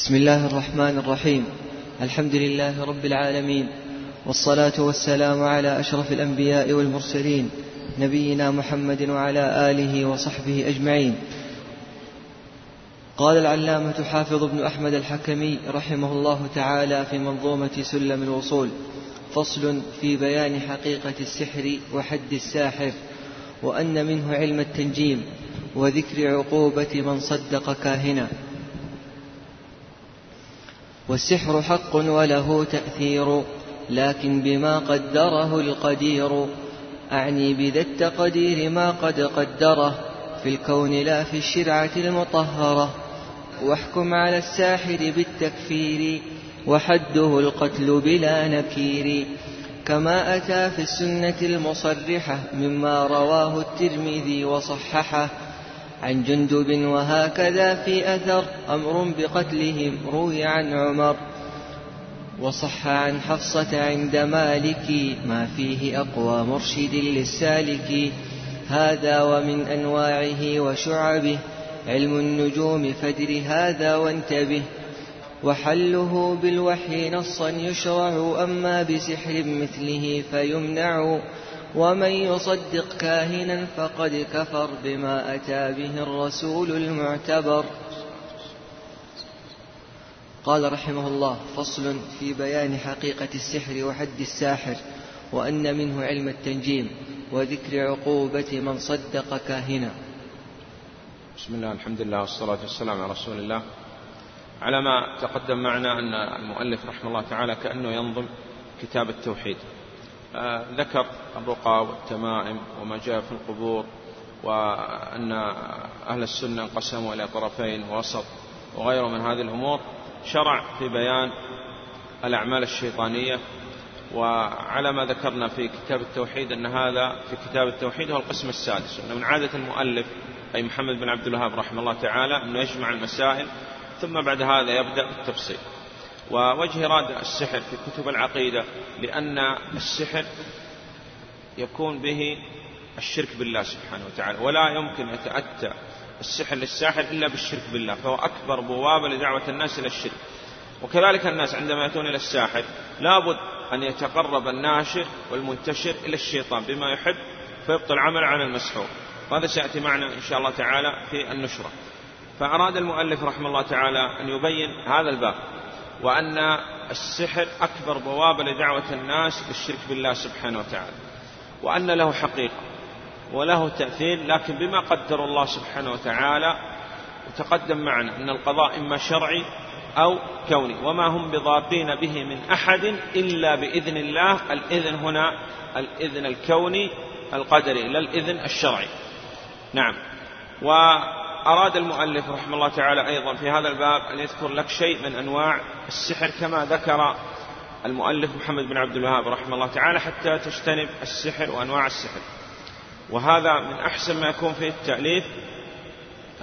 بسم الله الرحمن الرحيم. الحمد لله رب العالمين. والصلاة والسلام على أشرف الأنبياء والمرسلين نبينا محمد وعلى آله وصحبه أجمعين. قال العلامة حافظ بن أحمد الحكمي رحمه الله تعالى في منظومة سلم الوصول فصل في بيان حقيقة السحر وحد الساحر وأن منه علم التنجيم وذكر عقوبة من صدق كاهنا. والسحر حق وله تأثير لكن بما قدره القدير. أعني بذا التقدير ما قد قدره في الكون لا في الشرعة المطهرة. واحكم على الساحر بالتكفير وحده القتل بلا نكير. كما أتى في السنة المصرحة مما رواه الترمذي وصححه. عن جندب وهكذا في أثر أمر بقتلهم روي عن عمر وصح عن حفصة عند مالك ما فيه أقوى مرشد للسالك هذا ومن أنواعه وشعبه علم النجوم فدر هذا وانتبه وحله بالوحي نصا يشرع أما بسحر مثله فيمنع ومن يصدق كاهنا فقد كفر بما أتى به الرسول المعتبر. قال رحمه الله فصل في بيان حقيقة السحر وحد الساحر وأن منه علم التنجيم وذكر عقوبة من صدق كاهنا. بسم الله الحمد لله والصلاة والسلام على رسول الله. على ما تقدم معنا أن المؤلف رحمه الله تعالى كأنه ينظم كتاب التوحيد. ذكر الرقى والتمائم وما جاء في القبور وأن أهل السنة انقسموا إلى طرفين ووسط وغيره من هذه الأمور. شرع في بيان الأعمال الشيطانية وعلى ما ذكرنا في كتاب التوحيد أن هذا في كتاب التوحيد هو القسم السادس. أنه من عادة المؤلف أي محمد بن عبد الوهاب رحمه الله تعالى أنه يجمع المسائل ثم بعد هذا يبدأ بالتفصيل. ووجه إرادة السحر في كتب العقيدة لأن السحر يكون به الشرك بالله سبحانه وتعالى ولا يمكن يتأتى السحر للساحر إلا بالشرك بالله فهو أكبر بوابة لدعوة الناس إلى الشرك. وكذلك الناس عندما يأتون إلى الساحر لابد أن يتقرب الناشر والمنتشر إلى الشيطان بما يحب فيبطل عمل عن المسحور. وهذا سيأتي معنا إن شاء الله تعالى في النشرة. فأراد المؤلف رحمه الله تعالى أن يبين هذا الباب. وأن السحر أكبر بوابة لدعوة الناس للشرك بالله سبحانه وتعالى وأن له حقيقة وله تأثير لكن بما قدر الله سبحانه وتعالى وتقدم معنا أن القضاء إما شرعي أو كوني وما هم بضارين به من أحد إلا بإذن الله الإذن هنا الإذن الكوني القدري لا الإذن الشرعي. نعم. وأراد المؤلف رحمه الله تعالى أيضا في هذا الباب أن يذكر لك شيء من أنواع السحر كما ذكر المؤلف محمد بن عبد الوهاب رحمه الله تعالى حتى تجتنب السحر وأنواع السحر. وهذا من أحسن ما يكون في التأليف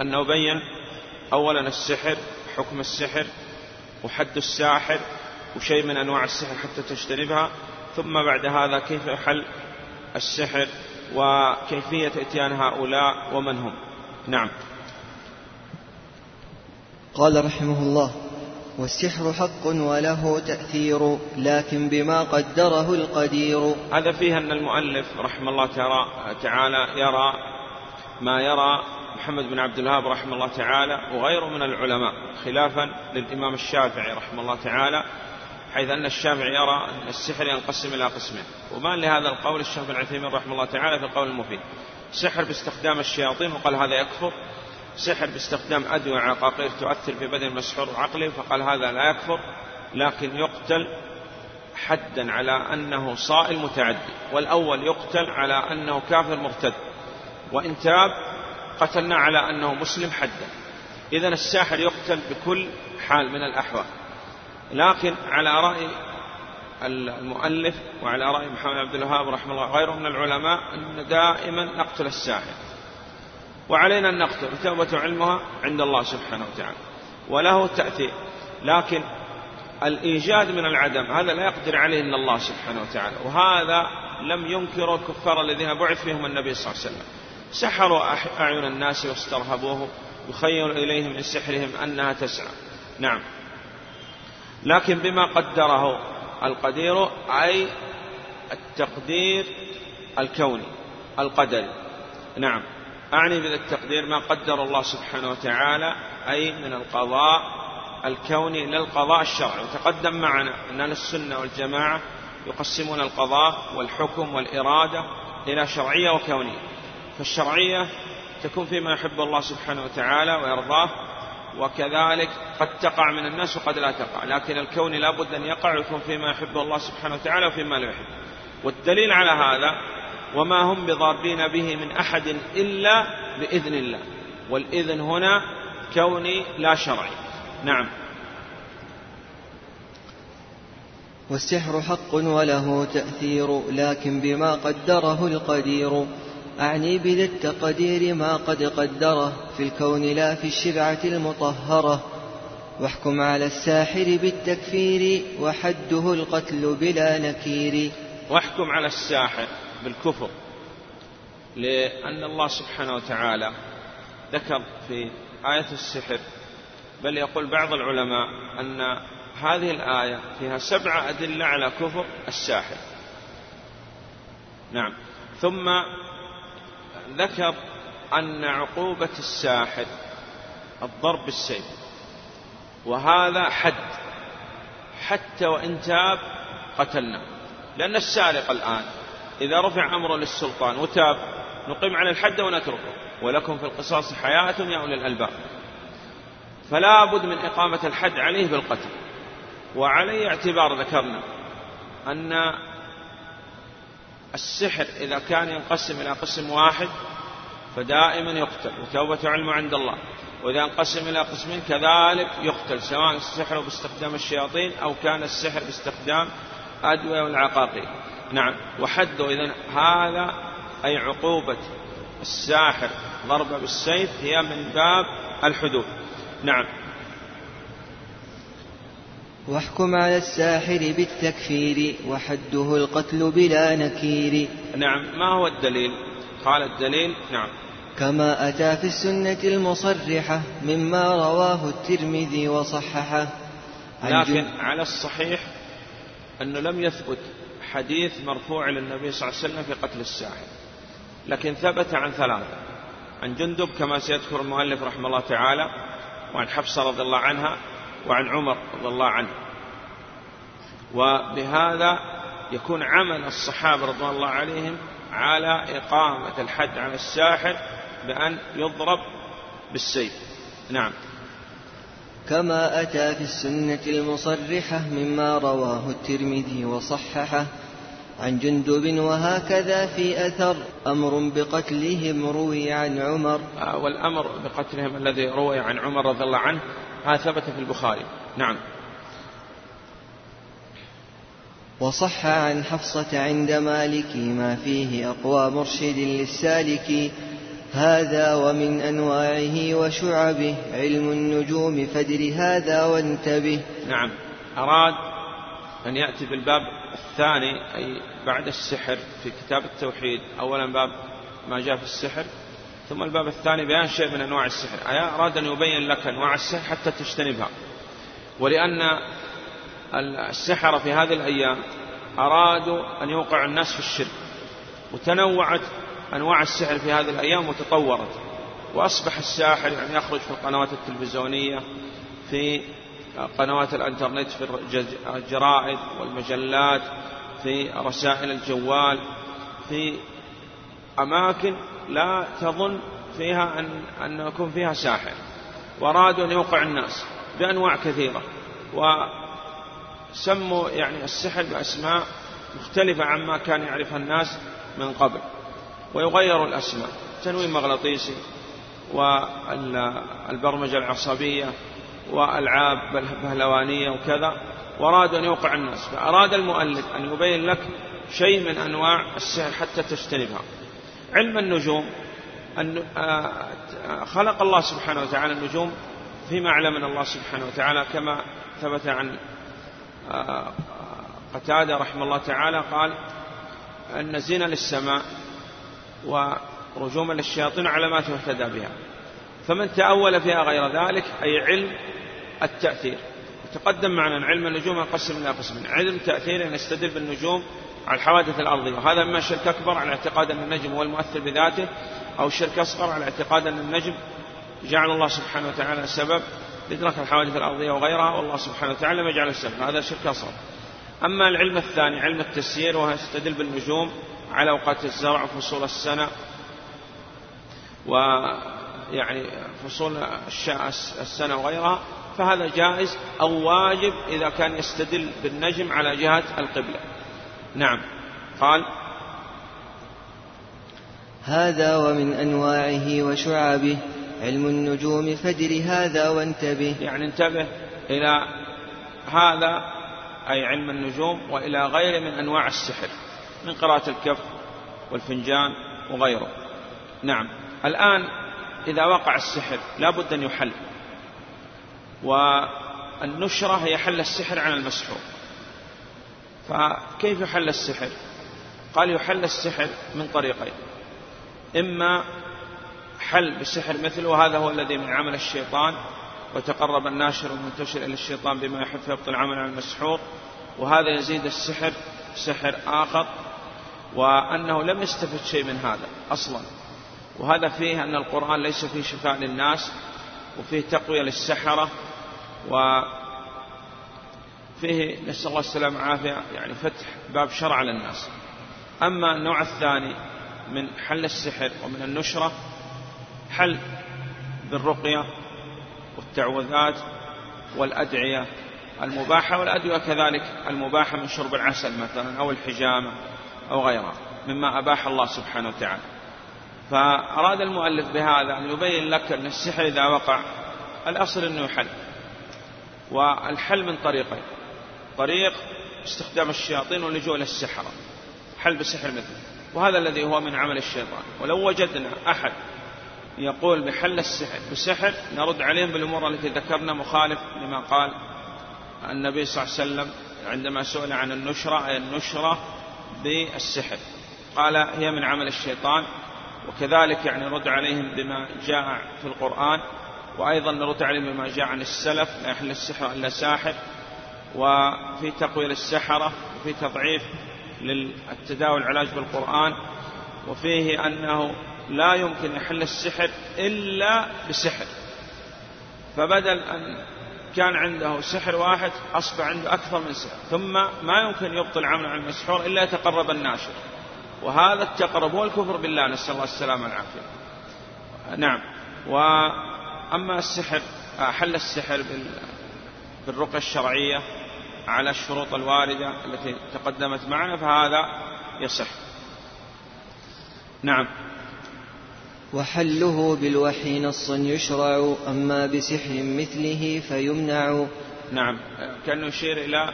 أنه بين أولا السحر حكم السحر وحد الساحر وشيء من أنواع السحر حتى تجتنبها. ثم بعد هذا كيف يحل السحر وكيفية إتيان هؤلاء ومن هم؟ نعم. قال رحمه الله والسحر حق وله تأثير لكن بما قدره القدير. هذا فيه أن المؤلف رحمه الله تعالى يرى ما يرى محمد بن عبد الوهاب رحمه الله تعالى وغيره من العلماء خلافا للإمام الشافعي رحمه الله تعالى حيث أن الشافعي يرى أن السحر ينقسم إلى قسمين. وبان لهذا القول الشيخ بن عثيمين رحمه الله تعالى في القول المفيد. سحر باستخدام الشياطين وقال هذا يكفر. سحر باستخدام أدوية عقاقير تؤثر في بدن المسحور وعقله فقال هذا لا يكفر لكن يقتل حدا على أنه صائل متعدي والأول يقتل على أنه كافر مرتد وإن تاب قتلنا على أنه مسلم حدا. إذا الساحر يقتل بكل حال من الأحوال. لكن على رأي المؤلف وعلى رأي محمد عبد الوهاب رحمه الله غيره من العلماء أن دائما نقتل الساحر. وعلينا أن نقتل توبة علمها عند الله سبحانه وتعالى. وله تأثير لكن الإيجاد من العدم هذا لا يقدر عليه إلا الله سبحانه وتعالى. وهذا لم ينكره الكفار الذين بعث فيهم النبي صلى الله عليه وسلم. سحروا أعين الناس واسترهبوه يخيل إليهم من سحرهم أنها تسعى. نعم. لكن بما قدره القدير أي التقدير الكوني القدري. نعم. أعني بذا التقدير ما قدر الله سبحانه وتعالى أي من القضاء الكوني للقضاء الشرعي. وتقدم معنا أن السنة والجماعة يقسمون القضاء والحكم والإرادة إلى شرعية وكونية. فالشرعية تكون فيما يحب الله سبحانه وتعالى ويرضاه وكذلك قد تقع من الناس وقد لا تقع. لكن الكون لا بد أن يقع ويكون فيما يحب الله سبحانه وتعالى وفيما لا يحب. والدليل على هذا وما هم بضارين به من أحد إلا بإذن الله. والإذن هنا كوني لا شرعي. نعم. والسحر حق وله تأثير لكن بما قدره القدير. أعني بذا التقدير ما قد قدره في الكون لا في الشرعة المطهرة. واحكم على الساحر بالتكفير وحده القتل بلا نكير. واحكم على الساحر. بالكفر لأن الله سبحانه وتعالى ذكر في آية السحر بل يقول بعض العلماء أن هذه الآية فيها سبع أدلة على كفر الساحر. نعم. ثم ذكر أن عقوبة الساحر الضرب بالسيف وهذا حد حتى وإن تاب قتلنا لأن السارق الآن إذا رفع أمره للسلطان وتاب نقيم على الحد ونتركه. ولكم في القصاص حياة يا أولي الألباب. فلا بد من إقامة الحد عليه بالقتل. وعليه اعتبار ذكرنا أن السحر إذا كان ينقسم إلى قسم واحد فدائما يقتل وتوبة علم عند الله. وإذا انقسم إلى قسمين كذلك يقتل سواء السحر باستخدام الشياطين أو كان السحر باستخدام أدوية والعقاقير نعم. وحده إذا هذا أي عقوبة الساحر ضربة بالسيف هي من باب الحدود. نعم. واحكم على الساحر بالتكفير وحده القتل بلا نكير. نعم. ما هو الدليل؟ قال الدليل نعم. كما أتى في السنة المصرحة مما رواه الترمذي وصححه. لكن على الصحيح أنه لم يثبت حديث مرفوع للنبي صلى الله عليه وسلم في قتل الساحر. لكن ثبت عن ثلاثة. عن جندب كما سيذكر المؤلف رحمه الله تعالى وعن حفصة رضي الله عنها وعن عمر رضي الله عنه. وبهذا يكون عمل الصحابة رضوان الله عليهم على إقامة الحد على الساحر بأن يضرب بالسيف. نعم. كما أتى في السنة المصرحة مما رواه الترمذي وصححه. عن جندب وهكذا في أثر أمر بقتلهم روي عن عمر. آه، والأمر بقتلهم الذي روي عن عمر رضي الله عنه هذا ثبت في البخاري. نعم. وصح عن حفصة عند مالك ما فيه أقوى مرشد للسالك هذا ومن أنواعه وشعبه علم النجوم فدر هذا وانتبه. نعم. أراد أن يأتي بالباب الثاني أي بعد السحر في كتاب التوحيد. أولا باب ما جاء في السحر ثم الباب الثاني بيان شيء من أنواع السحر. أراد أن يبين لك أنواع السحر حتى تجتنبها. ولأن السحرة في هذه الأيام أرادوا أن يوقع الناس في الشرك وتنوعت أنواع السحر في هذه الأيام وتطورت وأصبح الساحر يعني يخرج في القنوات التلفزيونية في قنوات الإنترنت في الجرائد والمجلات في رسائل الجوال في أماكن لا تظن فيها أن, أن يكون فيها ساحر. وأرادوا أن يوقع الناس بأنواع كثيرة وسموا يعني السحر بأسماء مختلفة عما كان يعرفها الناس من قبل. ويغير الأسماء. تنويم مغناطيسي والبرمجة العصبية وألعاب بهلوانية وكذا. وأرادوا أن يوقع الناس. فأراد المؤلف أن يبين لك شيء من أنواع السحر حتى تجتنبها. علم النجوم أن خلق الله سبحانه وتعالى النجوم فيما علمنا الله سبحانه وتعالى. كما ثبت عن قتادة رحمه الله تعالى قال أن زنا للسماء ورجوما للشياطين علامات يهتدى بها. فمن تأول فيها غير ذلك أي علم التأثير. تقدم معنا علم النجوم ينقسم إلى قسمين علم تأثير يستدل بالنجوم على الحوادث الأرضية. وهذا إما شرك أكبر على اعتقاد أن النجم هو المؤثر بذاته أو شرك أصغر على اعتقاد أن النجم جعل الله سبحانه وتعالى سبب لإدراك الحوادث الأرضية وغيرها والله سبحانه وتعالى لم يجعل السبب. هذا شرك أصغر. أما العلم الثاني علم التسيير وهو يستدل بالنجوم على أوقات الزرع وفصول السنة ويعني فصول السنة وغيرها فهذا جائز أو واجب إذا كان يستدل بالنجم على جهة القبلة. نعم. قال هذا ومن أنواعه وشعبه علم النجوم فدر هذا وانتبه. يعني انتبه إلى هذا أي علم النجوم وإلى غيره من أنواع السحر من قراءة الكف والفنجان وغيره. نعم. الآن إذا وقع السحر لا بد أن يحل. والنشرة هي حل السحر عن المسحور. فكيف يحل السحر؟ قال يحل السحر من طريقين. إما حل بسحر مثله وهذا هو الذي من عمل الشيطان وتقرب الناشر والمنتشر إلى الشيطان بما يحب فيبطل العمل عن المسحور. وهذا يزيد السحر سحر آخر وأنه لم يستفد شيء من هذا أصلا. وهذا فيه أن القرآن ليس فيه شفاء للناس وفيه تقوية للسحرة وفيه نسأل الله السلامة والعافية يعني فتح باب شرع للناس. أما النوع الثاني من حل السحر ومن النشرة حل بالرقية والتعوذات والأدعية المباحة والأدوية كذلك المباحة من شرب العسل مثلا أو الحجامة أو غيرها مما أباح الله سبحانه وتعالى. فأراد المؤلف بهذا أن يبين لك أن السحر إذا وقع الأصل أنه يحل والحل من طريقين طريق استخدام الشياطين واللجوء إلى السحرة حل بسحر مثله وهذا الذي هو من عمل الشيطان. ولو وجدنا أحد يقول بحل السحر بسحر نرد عليهم بالأمور التي ذكرنا مخالف لما قال النبي صلى الله عليه وسلم عندما سئل عن النشرة أي النشرة بالسحر. قال هي من عمل الشيطان وكذلك يعني نرد عليهم بما جاء في القرآن وأيضا نرد عليهم بما جاء عن السلف لا يحل السحر إلا ساحر. وفي تقوية للسحرة وفي تضعيف للتداوي العلاج بالقرآن وفيه أنه لا يمكن يحل السحر إلا بسحر. فبدل أن كان عنده سحر واحد أصبح عنده أكثر من سحر. ثم ما يمكن يبطل عمل عن المسحور إلا يتقرب الناشر. وهذا التقرب هو الكفر بالله نسأل الله السلامة والعافية. نعم. وأما السحر حل السحر بالرقى الشرعية على الشروط الواردة التي تقدمت معنا فهذا يصح. نعم. وحله بالوحي نصا يشرع أما بسحر مثله فيمنع. نعم كأنه يشير إلى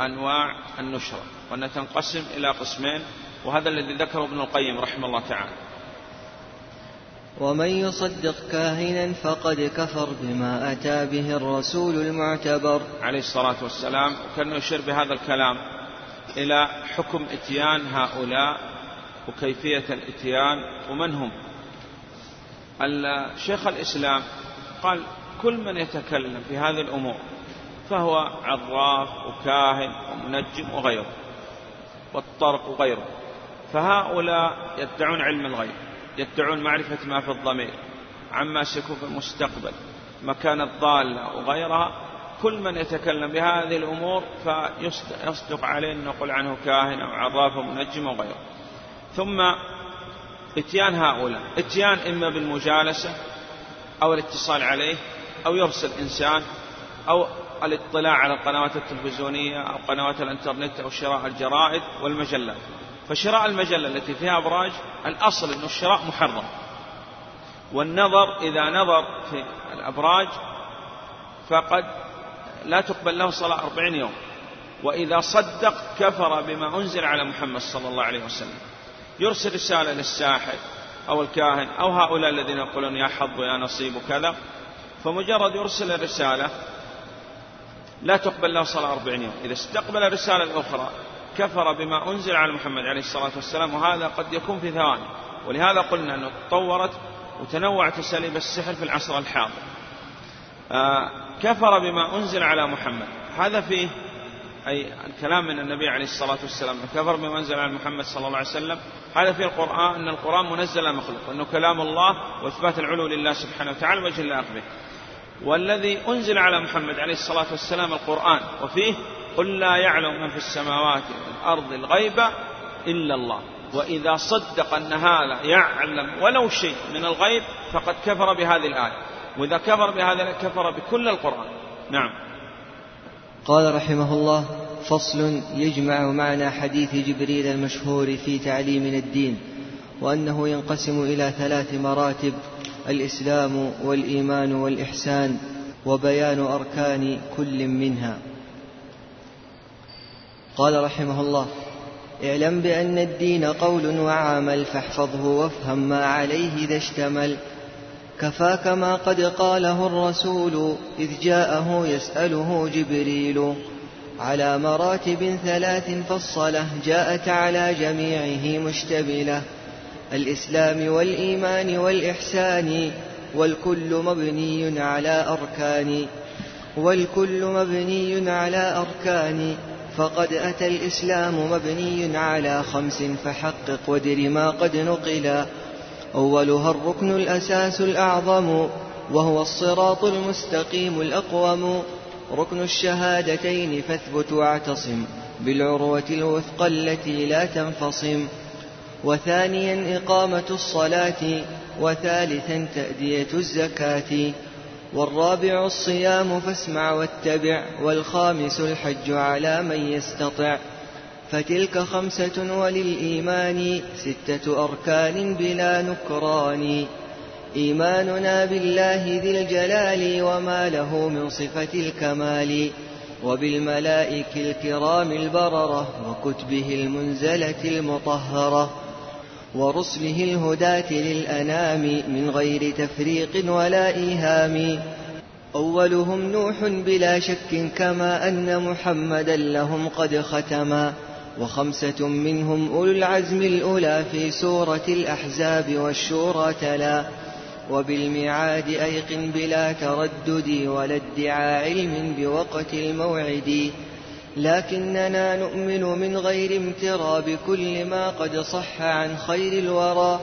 أنواع النشرة وأنها تنقسم إلى قسمين وهذا الذي ذكره ابن القيم رحمه الله تعالى. ومن يصدق كاهنا فقد كفر بما أتى به الرسول المعتبر. عليه الصلاة والسلام كأنه يشير بهذا الكلام إلى حكم إتيان هؤلاء وكيفية الإتيان ومن هم؟ شيخ الإسلام قال كل من يتكلم في هذه الأمور فهو عراف وكاهن ومنجم وغيره والطرق وغيره فهؤلاء يدعون علم الغيب يدعون معرفة ما في الضمير عما سيكون في المستقبل مكان الضالة وغيرها كل من يتكلم بهذه الأمور فيصدق عليه أن نقول عنه كاهن أو عراف ومنجم وغيره ثم اتيان هؤلاء اتيان إما بالمجالسة أو الاتصال عليه أو يرسل إنسان أو الاطلاع على القنوات التلفزيونية أو قنوات الإنترنت أو شراء الجرائد والمجلات. فشراء المجلة التي فيها أبراج الأصل أن الشراء محرم. والنظر إذا نظر في الأبراج فقد لا تقبل له صلاة أربعين يوم. وإذا صدق كفر بما أنزل على محمد صلى الله عليه وسلم. يرسل رسالة للساحر أو الكاهن أو هؤلاء الذين يقولون يا حظ ويا نصيب وكذا فمجرد يرسل الرسالة لا تقبل له صلاة أربعين يوم. إذا استقبل الرسالة الأخرى كفر بما أنزل على محمد عليه الصلاة والسلام وهذا قد يكون في ثواني. ولهذا قلنا أنه تطورت وتنوعت أساليب السحر في العصر الحاضر. آه كفر بما أنزل على محمد. هذا فيه أي الكلام من النبي عليه الصلاة والسلام. كفر بما أنزل على محمد صلى الله عليه وسلم. هذا في القرآن أن القرآن منزل مخلوق وأنه كلام الله وإثبات العلو لله سبحانه وتعالى وجه الله به. والذي أنزل على محمد عليه الصلاة والسلام القرآن وفيه قل لا يعلم من في السماوات والأرض الغيب إلا الله. وإذا صدق أن هذا يعلم ولو شيء من الغيب فقد كفر بهذه الآية. وإذا كفر بهذا كفر بكل القرآن. نعم. قال رحمه الله فصل يجمع معنى حديث جبريل المشهور في تعليمنا الدين وأنه ينقسم إلى ثلاث مراتب الإسلام والإيمان والإحسان وبيان أركان كل منها. قال رحمه الله اعلم بأن الدين قول وعمل فاحفظه وافهم ما عليه إذا اشتمل كفاك ما قد قاله الرسول إذ جاءه يسأله جبريل على مراتب ثلاث فالصلة جاءت على جميعه مشتبلة الإسلام والإيمان والإحسان والكل مبني على أركان والكل مبني على أركان فقد أتى الإسلام مبني على خمس فحقق ودر ما قد نقلا. أولها الركن الأساس الأعظم وهو الصراط المستقيم الأقوم. ركن الشهادتين فاثبت واعتصم بالعروة الوثقى التي لا تنفصم. وثانيا إقامة الصلاة وثالثا تأدية الزكاة. والرابع الصيام فاسمع واتبع. والخامس الحج على من يستطع. فتلك خمسة وللإيمان ستة أركان بلا نكران. إيماننا بالله ذي الجلال وما له من صفة الكمال وبالملائكة الكرام البررة وكتبه المنزلة المطهرة ورسله الهداة للأنام من غير تفريق ولا إيهام. أولهم نوح بلا شك كما أن محمدا لهم قد ختما وخمسة منهم أولو العزم الأولى في سورة الأحزاب والشورى تلا وبالميعاد أيقن بلا تردد ولا ادعى علم بوقت الموعد. لكننا نؤمن من غير امترى بكل ما قد صح عن خير الورى.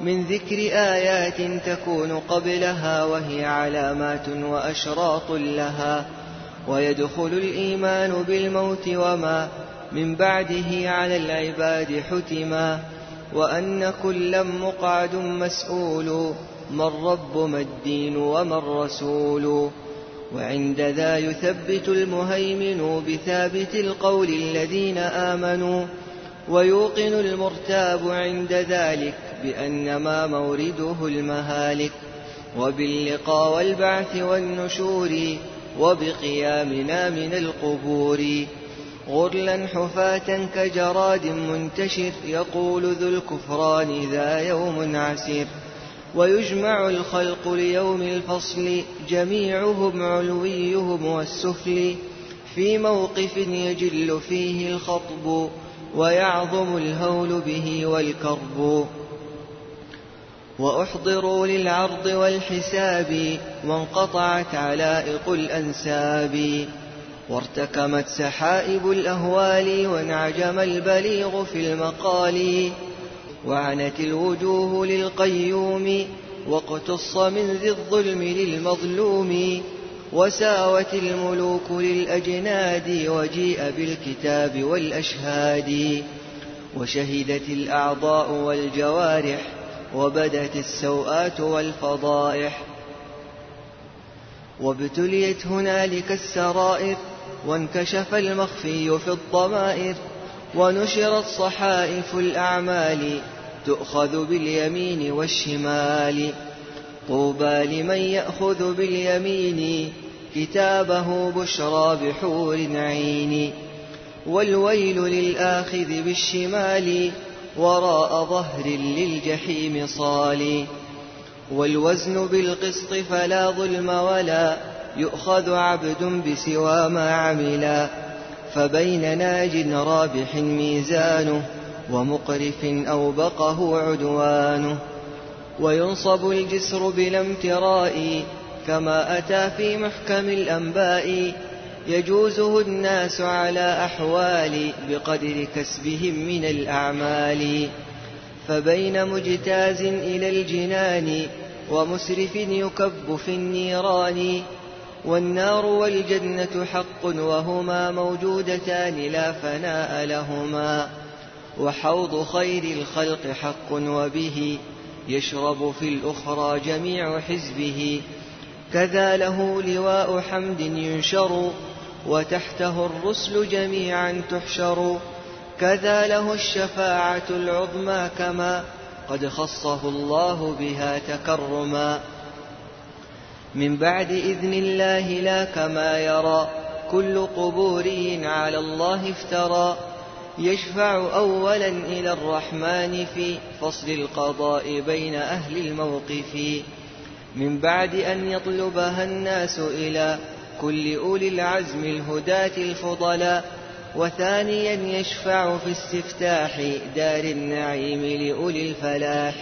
من ذكر آيات تكون قبلها وهي علامات وأشراط لها. ويدخل الإيمان بالموت وما من بعده على العباد حتما وأن كلا مقعد مسؤول ما الرب ما الدين وما الرسول. وعند ذا يثبت المهيمن بثابت القول الذين آمنوا ويوقن المرتاب عند ذلك بأن ما مورده المهالك. وباللقاء والبعث والنشور وبقيامنا من القبور. غرلا حفاة كجراد منتشر يقول ذو الكفران ذا يوم عسير ويجمع الخلق ليوم الفصل جميعهم علويهم والسفل في موقف يجل فيه الخطب ويعظم الهول به والكرب وأحضروا للعرض والحساب وانقطعت علائق الأنساب وارتكمت سحائب الأهوال وانعجم البليغ في المقال وعنت الوجوه للقيوم واقتص من ذي الظلم للمظلوم وساوت الملوك للأجناد وجيء بالكتاب والأشهاد وشهدت الأعضاء والجوارح وبدت السوءات والفضائح وابتليت هنالك السرائر وانكشف المخفي في الضمائر ونشرت صحائف الأعمال تؤخذ باليمين والشمال. طوبى لمن يأخذ باليمين كتابه بشرى بحور عين. والويل للآخذ بالشمال وراء ظهر للجحيم صال. والوزن بالقسط فلا ظلم ولا يؤخذ عبد بسوى ما عملا فبين ناج رابح ميزانه ومقرف أوبقه عدوانه وينصب الجسر بلا امتراء كما أتى في محكم الأنباء يجوزه الناس على أحوال بقدر كسبهم من الأعمال فبين مجتاز إلى الجنان ومسرف يكب في النيران والنار والجنة حق وهما موجودتان لا فناء لهما. وحوض خير الخلق حق وبه يشرب في الأخرى جميع حزبه. كذا له لواء حمد ينشر وتحته الرسل جميعا تحشر. كذا له الشفاعة العظمى كما قد خصه الله بها تكرما. من بعد إذن الله لا كما يرى. كل قبوري على الله افترى. يشفع أولا إلى الرحمن في فصل القضاء بين أهل الموقف. من بعد أن يطلبها الناس إلى كل أولي العزم الهداة الفضلاء. وثانيا يشفع في استفتاح دار النعيم لأولي الفلاح.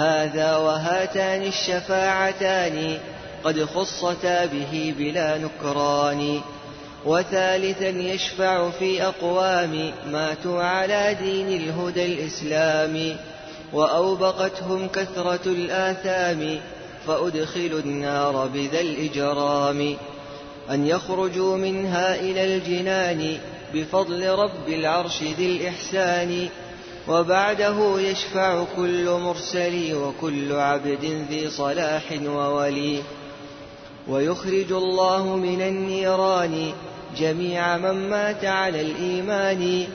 هذا وهاتان الشفاعتان قد خصتا به بلا نكران. وثالثا يشفع في أقوام ماتوا على دين الهدى الإسلام وأوبقتهم كثرة الآثام فأدخلوا النار بذا الإجرام. أن يخرجوا منها إلى الجنان بفضل رب العرش ذي الإحسان وبعده يشفع كل مرسل وكل عبد ذي صلاح وولي. ويخرج الله من النيران جميع من مات على الإيمان.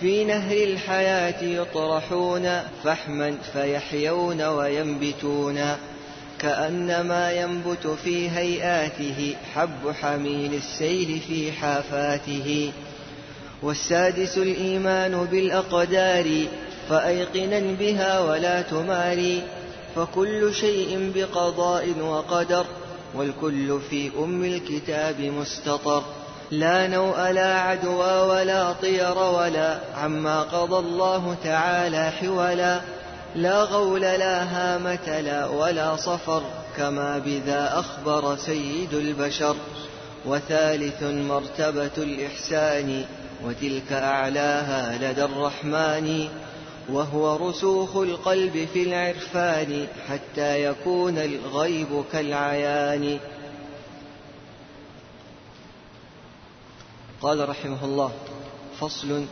في نهر الحياة يطرحون فحما فيحيون وينبتون. كأنما ينبت في هيئاته حب حميل السيل في حافاته. والسادس الإيمان بالأقدار فأيقنا بها ولا تماري. فكل شيء بقضاء وقدر والكل في أم الكتاب مستطر. لا نوء لا عدوى ولا طير ولا عما قضى الله تعالى حولا. لا غول لا هامة لا ولا صفر كما بذا أخبر سيد البشر. وثالث مرتبة الإحسان وتلك أعلاها لدى الرحمن وهو رسوخ القلب في العرفان حتى يكون الغيب كالعيان. قال رحمه الله فصل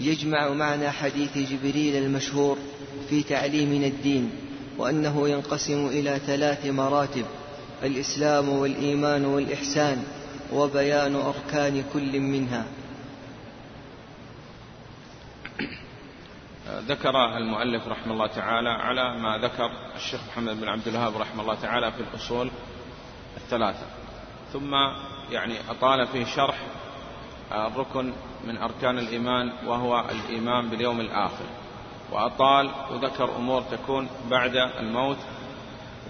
يجمع معنى حديث جبريل المشهور في تعليمنا الدين وأنه ينقسم إلى ثلاث مراتب الإسلام والإيمان والإحسان. وبيان أركان كل منها. ذكر المؤلف رحمه الله تعالى على ما ذكر الشيخ محمد بن عبد الوهاب رحمه الله تعالى في الأصول الثلاثة. ثم يعني أطال في شرح الركن من أركان الإيمان وهو الإيمان باليوم الآخر. وأطال وذكر أمور تكون بعد الموت.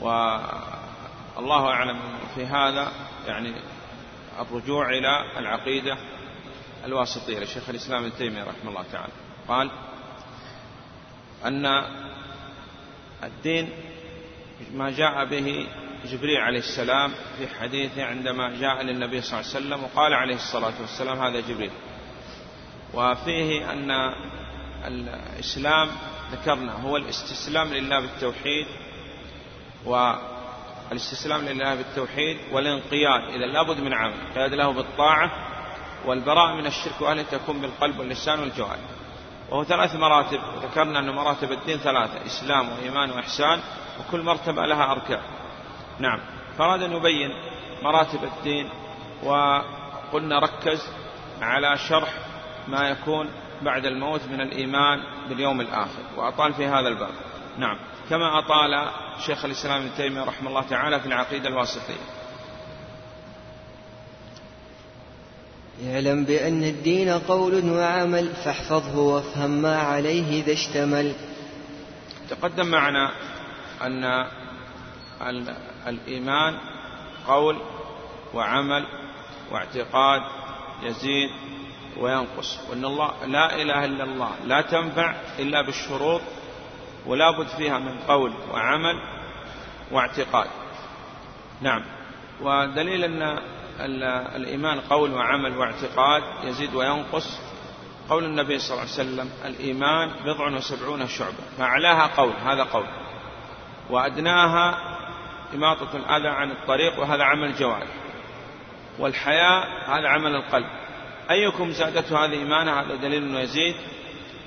والله أعلم في هذا يعني الرجوع إلى العقيدة الواسطية لشيخ الإسلام ابن تيمية رحمه الله تعالى. قال أن الدين ما جاء به جبريل عليه السلام في حديثه عندما جاء للنبي صلى الله عليه وسلم وقال عليه الصلاة والسلام هذا جبريل. وفيه أن الإسلام ذكرنا هو الاستسلام لله بالتوحيد والاستسلام لله بالتوحيد والانقياد إذا لابد من عمل قياد له بالطاعة والبراء من الشرك وأهله تكون بالقلب واللسان والجوارح. وهو ثلاث مراتب ذكرنا أن مراتب الدين ثلاثة إسلام وإيمان وإحسان وكل مرتبة لها أركان. نعم. فأراد أن يبين مراتب الدين وقلنا ركز على شرح ما يكون بعد الموت من الإيمان باليوم الآخر. وأطال في هذا الباب. نعم. كما أطال شيخ الإسلام ابن تيمية رحمه الله تعالى في العقيدة الواسطية. اعلم بأن الدين قول وعمل فاحفظه وافهم ما عليه إذا اشتمل. تقدم معنا أن الإيمان قول وعمل واعتقاد يزيد وينقص وأن الله لا إله إلا الله لا تنفع إلا بالشروط ولا بد فيها من قول وعمل واعتقاد. نعم. ودليل أن الإيمان قول وعمل واعتقاد يزيد وينقص قول النبي صلى الله عليه وسلم الإيمان بضع وسبعون شعبة. فأعلاها قول هذا قول. وأدناها إماطة الأذى عن الطريق وهذا عمل جوارح. والحياء هذا عمل القلب. أيكم زادته هذه إيمانه هذا دليل أنه يزيد.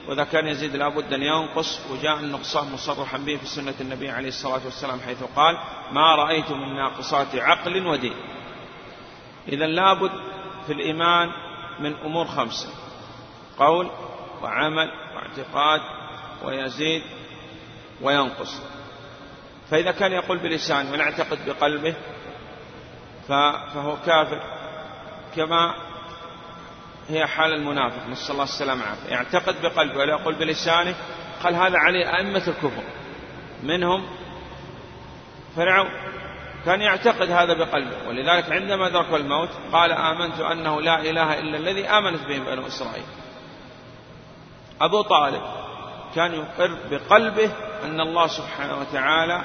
وإذا كان يزيد لابد أن ينقص وجاء النقصان مصرحا به في سنة النبي عليه الصلاة والسلام حيث قال ما رأيت من ناقصات عقل ودين. إذا لابد في الإيمان من أمور خمسة قول وعمل واعتقاد ويزيد وينقص. فإذا كان يقول بلسان ويعتقد بقلبه؟ فهو كافر. كما هي حال المنافق نسأل الله السلامة والعافية. يعتقد بقلبه ولا يقول بلسانه قال هذا عليه أئمة الكفر. منهم فرعون. كان يعتقد هذا بقلبه. ولذلك عندما ذكر الموت قال آمنت أنه لا إله إلا الذي آمنت به بنو إسرائيل. أبو طالب كان يقر بقلبه أن الله سبحانه وتعالى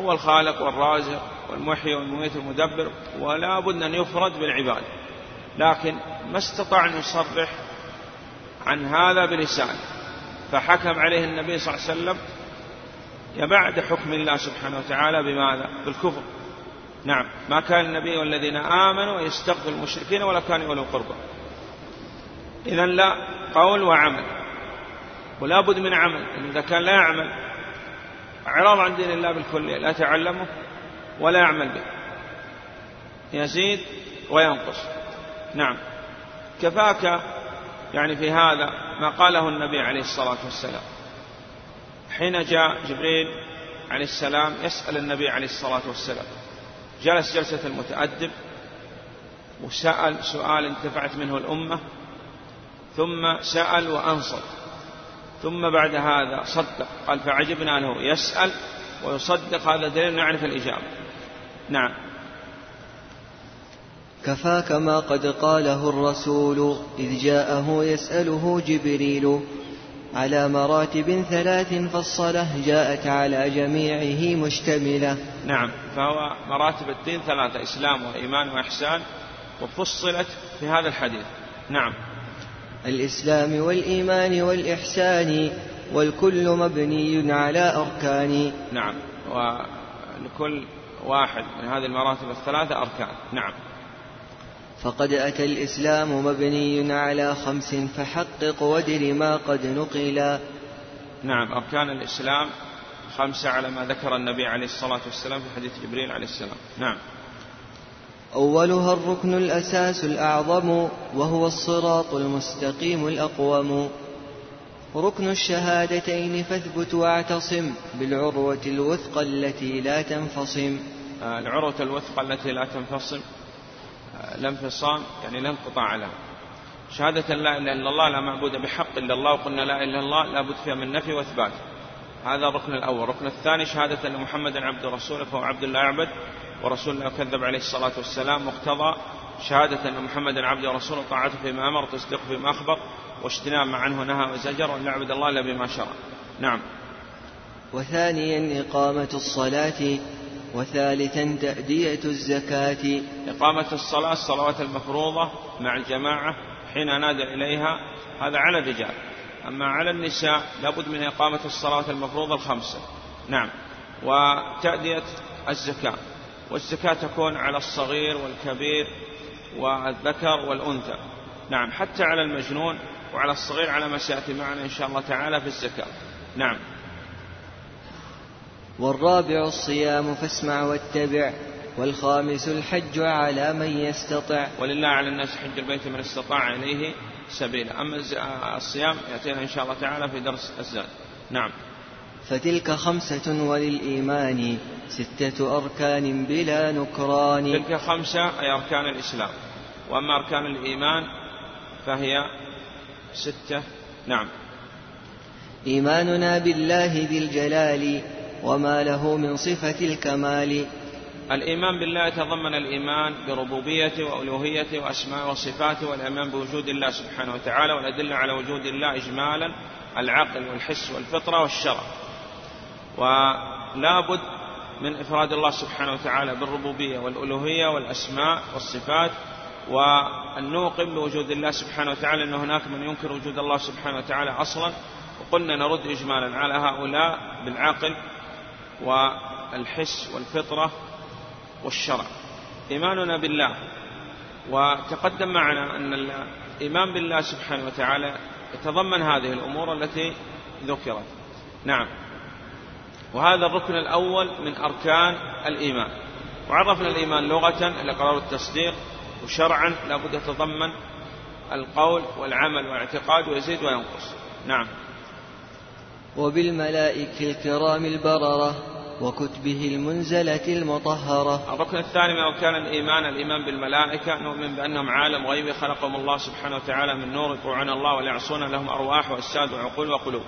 هو الخالق والرازق والمحيي والمميت المدبر ولا بد أن يفرد بالعبادة. لكن ما استطاع أن يصرح عن هذا بلسانه فحكم عليه النبي صلى الله عليه وسلم بعد حكم الله سبحانه وتعالى بماذا؟ بالكفر. نعم. ما كان النبي والذين آمنوا يستغفر المشركين ولا كانوا أولو القربى. إذا لا قول وعمل. ولا بد من عمل. إذا كان لا يعمل إعراض عن دين الله بالكلية لا تعلمه ولا يعمل به. يزيد وينقص. نعم. كفاك يعني في هذا ما قاله النبي عليه الصلاة والسلام. حين جاء جبريل عليه السلام يسأل النبي عليه الصلاة والسلام. جلس جلسة المتأدب وسأل سؤال انتفعت منه الأمة ثم سأل وأنصت. ثم بعد هذا صدق. قال فعجبنا له يسأل ويصدق هذا دليل نعرف الإجابة. نعم. كفاك ما قد قاله الرسول إذ جاءه يسأله جبريل على مراتب ثلاث فالصلاة جاءت على جميعه مشتملة. نعم فهو مراتب الدين ثلاثة إسلام وإيمان وإحسان وفصلت في هذا الحديث. نعم. الإسلام والإيمان والإحسان والكل مبني على أركان. نعم ولكل واحد من هذه المراتب الثلاثة أركان. نعم. فقد أتى الإسلام مبني على خمس فحقق ودر ما قد نقلا نعم أركان الإسلام خمسة على ما ذكر النبي عليه الصلاة والسلام في حديث جبريل عليه السلام. نعم. أولها الركن الأساس الأعظم وهو الصراط المستقيم الأقوم. ركن الشهادتين فاثبت واعتصم بالعروة الوثقى التي لا تنفصم. آه، العروة الوثقى التي لا تنفصم. لا انفصام يعني لا انقطاع شهادة لا إله إلا الله لا معبود بحق إلا الله وقلنا لا إله إلا الله لا بد فيها من نفي وإثبات. هذا الركن الأول. الركن الثاني شهادة أن محمدا عبد رسوله فهو عبد الله يعبد ورسول الله كذب عليه الصلاة والسلام مقتضى شهادة أن محمدا عبد ورسوله طاعته فيما أمر تصديقه فيما أخبر واجتناب ما عنه نهى وزجر وأن يعبد الله إلا بما شرع. نعم. وثانيا إقامة الصلاة وثالثا تأدية الزكاة. إقامة الصلاة الصلوات المفروضة مع الجماعة حين نادى إليها هذا على الرجال. أما على النساء لابد من إقامة الصلاة المفروضة الخمسة. نعم. وتأدية الزكاة. والزكاة تكون على الصغير والكبير والذكر والأنثى. نعم. حتى على المجنون وعلى الصغير على ما سيأتي معنا إن شاء الله تعالى في الزكاة. نعم. والرابع الصيام فاسمع واتبع والخامس الحج على من يستطع. ولله على الناس حج البيت من استطاع إليه سبيلا. أما الصيام يأتينا إن شاء الله تعالى في درس الزاد. نعم. فتلك خمسة وللإيمان ستة أركان بلا نكران. تلك خمسة أي أركان الإسلام. وأما أركان الإيمان فهي ستة. نعم. إيماننا بالله ذي الجلال وما له من صفة الكمال. الإيمان بالله يتضمن الإيمان بربوبيته وألوهيته وأسماء وصفاته والإيمان بوجود الله سبحانه وتعالى والأدلة على وجود الله إجمالا العقل والحس والفطرة والشرع. ولا بد من إفراد الله سبحانه وتعالى بالربوبية والألوهية والأسماء والصفات وأن نوقن بوجود الله سبحانه وتعالى أن هناك من ينكر وجود الله سبحانه وتعالى أصلا. وقلنا نرد إجمالا على هؤلاء بالعقل والحس والفطرة والشرع. إيماننا بالله. وتقدم معنا أن الإيمان بالله سبحانه وتعالى يتضمن هذه الأمور التي ذكرت. نعم. وهذا الركن الأول من أركان الإيمان. وعرفنا الإيمان لغة الإقرار التصديق وشرعا لابد يتضمن القول والعمل والاعتقاد ويزيد وينقص. نعم. وبالملائكة الكرام البررة وكتبه المنزلة المطهرة. الركن الثاني من أركان الإيمان الإيمان بالملائكة. نؤمن بأنهم عالم غيبي خلقهم الله سبحانه وتعالى من نور. يطوعون الله ولا يعصون لهم أرواح وأجساد وعقول وقلوب.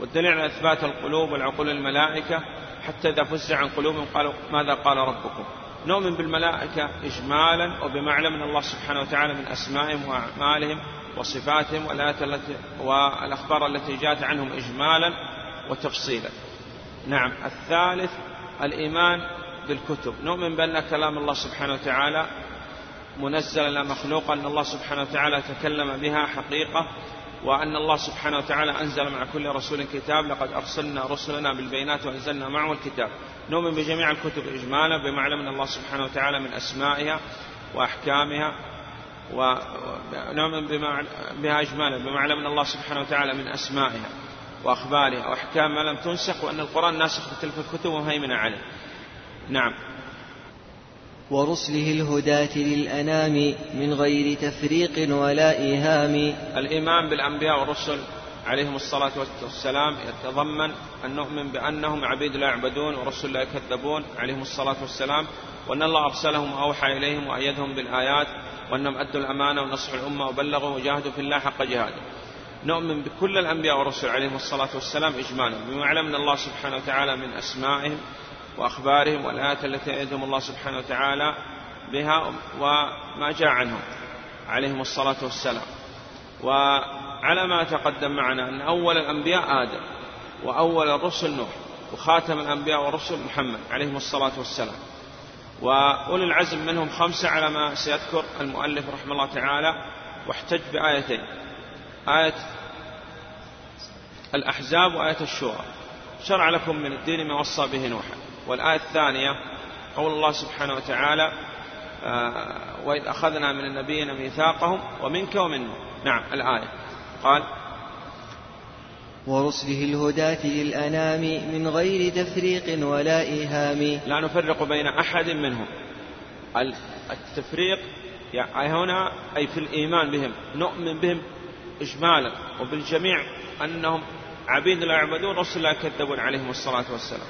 والدليل على إثبات القلوب والعقول الملائكة حتى إذا فزع عن قلوبهم قالوا ماذا قال ربكم؟ نؤمن بالملائكة إجمالا وبمعلم من الله سبحانه وتعالى من أسمائهم وأعمالهم. وصفاتهم والآيات التي والأخبار التي جاءت عنهم إجمالا وتفصيلا. نعم. الثالث الإيمان بالكتب. نؤمن بأن كلام الله سبحانه وتعالى منزلا لا مخلوقا أن الله سبحانه وتعالى تكلم بها حقيقة وأن الله سبحانه وتعالى أنزل مع كل رسول كتاب لقد أرسلنا رسلنا بالبينات وأنزلنا معه الكتاب. نؤمن بجميع الكتب إجمالا بمعلم من الله سبحانه وتعالى من أسمائها وأحكامها ونؤمن بها إجمالا بمعلم من الله سبحانه وتعالى من أسمائها وأخبارها وأحكام ما لم تنسخ وأن القرآن ناسخ بتلك الكتب ومهيمن عليه. نعم. ورسله الهداة للأنام من غير تفريق ولا إيهام. الإيمان بالأنبياء والرسل عليهم الصلاة والسلام يتضمن أن نؤمن بأنهم عبيد لا يعبدون ورسل لا يكذبون عليهم الصلاة والسلام وأن الله أرسلهم وأوحى إليهم وأيدهم بالآيات وأنهم أدوا الأمانة ونصحوا الأمة وبلغوا وجاهدوا في الله حق جهاده. نؤمن بكل الأنبياء والرسل عليهم الصلاة والسلام إجمالا بما علمنا الله سبحانه وتعالى من أسمائهم وأخبارهم والآيات التي يدهم الله سبحانه وتعالى بها وما جاء عنهم عليهم الصلاة والسلام. وعلى ما تقدم معنا أن أول الأنبياء آدم وأول الرسل نوح وخاتم الأنبياء والرسل محمد عليهم الصلاة والسلام. وأولي العزم منهم خمسة على ما سيذكر المؤلف رحمه الله تعالى. واحتج بآيتين. آية الأحزاب وآية الشورى. شرع لكم من الدين ما وصى به نوحا والآية الثانية قول الله سبحانه وتعالى آه، وإذ أخذنا من النبيين ميثاقهم ومنك ومن نعم الآية. قال ورسله الهداة للأنام من غير تفريق ولا إيهام. لا نفرق بين أحد منهم. التفريق يعني هنا أي في الإيمان بهم نؤمن بهم إجمالا وبالجميع أنهم عبيد لا يعبدون رسل لا يكذبون عليهم الصلاة والسلام.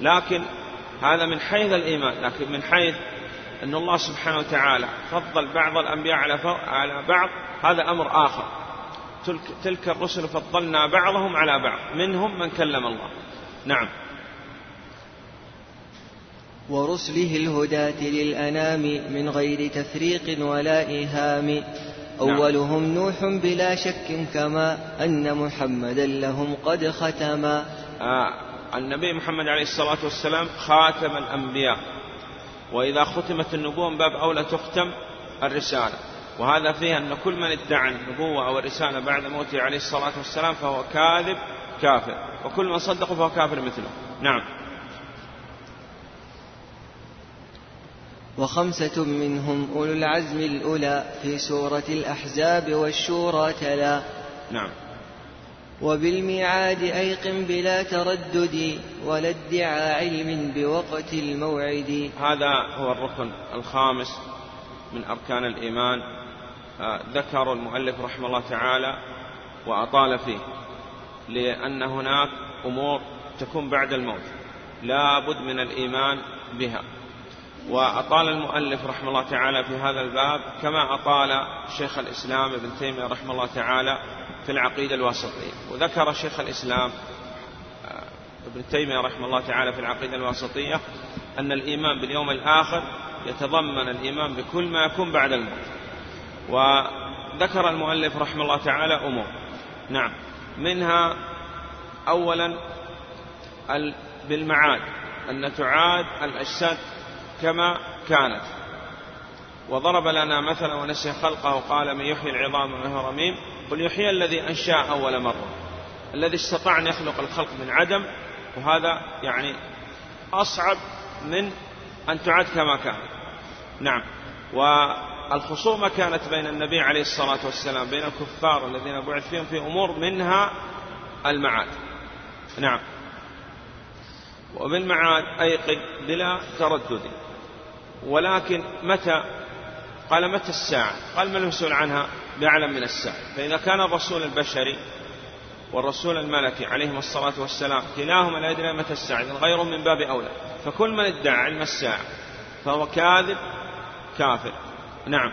لكن هذا من حيث الإيمان لكن من حيث أن الله سبحانه وتعالى فضل بعض الأنبياء على على بعض هذا أمر آخر. تلك, تلك الرسل فضلنا بعضهم على بعض منهم من كلم الله. نعم. ورسله الهداة للأنام من غير تفريق ولا إيهام. أولهم نوح بلا شك كما أن محمدا لهم قد ختما. آه النبي محمد عليه الصلاة والسلام خاتم الأنبياء. وإذا ختمت النبوة من باب أولى تختم الرسالة. وهذا فيه أن كل من ادعى النبوة أو الرسالة بعد موته عليه الصلاة والسلام فهو كاذب كافر. وكل من صدقه فهو كافر مثله. نعم. وخمسة منهم أولو العزم الأولى في سورة الأحزاب والشورى تلا. نعم. وبالميعاد أيقن بلا تردد ولا ادعى علم بوقت الموعد. هذا هو الركن الخامس من أركان الإيمان. ذكر المؤلف رحمه الله تعالى وأطال فيه لأن هناك أمور تكون بعد الموت لا بد من الإيمان بها. وأطال المؤلف رحمه الله تعالى في هذا الباب كما أطال شيخ الإسلام ابن تيمية رحمه الله تعالى في العقيدة الواسطية. وذكر شيخ الإسلام آه، ابن تيمية رحمه الله تعالى في العقيدة الواسطية أن الإيمان باليوم الآخر يتضمن الإيمان بكل ما يكون بعد الموت. وذكر المؤلف رحمه الله تعالى أمور. نعم. منها أولا بالمعاد أن تعاد الأجساد كما كانت. وضرب لنا مثلا ونسي خلقه قال من يحيي العظام وهو رميم قل يحيي الذي أنشأ أول مرة الذي استطاع أن يخلق الخلق من عدم وهذا يعني أصعب من أن تعاد كما كان. نعم. والخصومة كانت بين النبي عليه الصلاة والسلام بين الكفار الذين بعث فيهم في أمور منها المعاد. نعم. وبالمعاد أيقن بلا تردد. ولكن متى؟ قال متى الساعة؟ قال ما المسؤول عنها؟ بأعلم من الساعة. فإذا كان الرسول البشري والرسول الملكي عليهم الصلاة والسلام كلاهما لا يدري متى الساعة إذن غير من باب أولى. فكل من ادعى علم الساعة فهو كاذب كافر. نعم.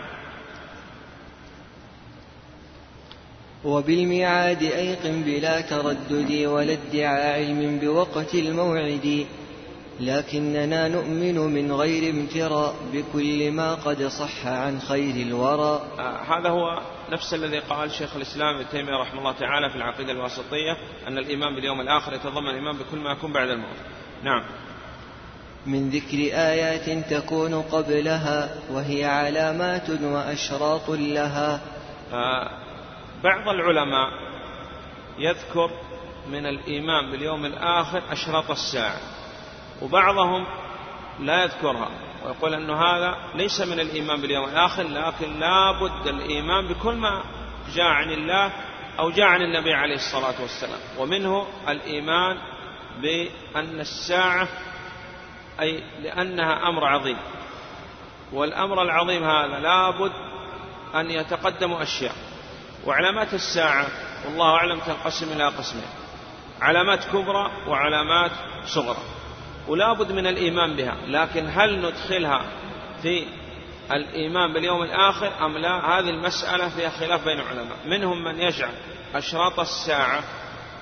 وبالميعاد أيقن بلا تردد ولا ادعاء علم بوقت الموعد لكننا نؤمن من غير امتراء بكل ما قد صح عن خير الورى. آه هذا هو نفس الذي قال شيخ الإسلام ابن تيمية رحمه الله تعالى في العقيدة الواسطية أن الإيمان باليوم الآخر يتضمن الإيمان بكل ما يكون بعد الموت. نعم. من ذكر آيات تكون قبلها وهي علامات وأشراط لها. آه بعض العلماء يذكر من الإيمان باليوم الآخر أشراط الساعة وبعضهم لا يذكرها ويقول أن هذا ليس من الإيمان باليوم الآخر لكن لا بد الإيمان بكل ما جاء عن الله أو جاء عن النبي عليه الصلاة والسلام ومنه الإيمان بأن الساعة أي لأنها أمر عظيم. والأمر العظيم هذا لابد أن يتقدم أشياء وعلامات الساعة والله أعلم تنقسم إلى قسمين. علامات كبرى وعلامات صغرى. ولا بد من الإيمان بها. لكن هل ندخلها في الإيمان باليوم الآخر أم لا؟ هذه المسألة فيها خلاف بين العلماء. منهم من يجعل أشراط الساعة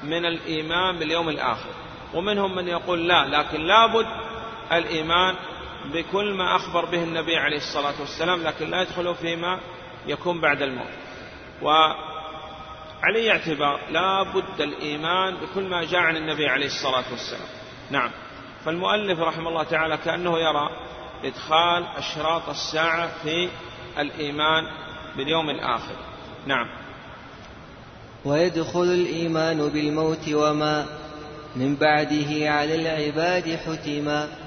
من الإيمان باليوم الآخر. ومنهم من يقول لا. لكن لابد الإيمان بكل ما أخبر به النبي عليه الصلاة والسلام لكن لا يدخل فيما يكون بعد الموت. وعلي اعتبار لا بد الإيمان بكل ما جاء عن النبي عليه الصلاة والسلام. نعم. فالمؤلف رحمه الله تعالى كأنه يرى إدخال أشراط الساعة في الإيمان باليوم الآخر. نعم. ويدخل الإيمان بالموت وما من بعده على العباد حتما.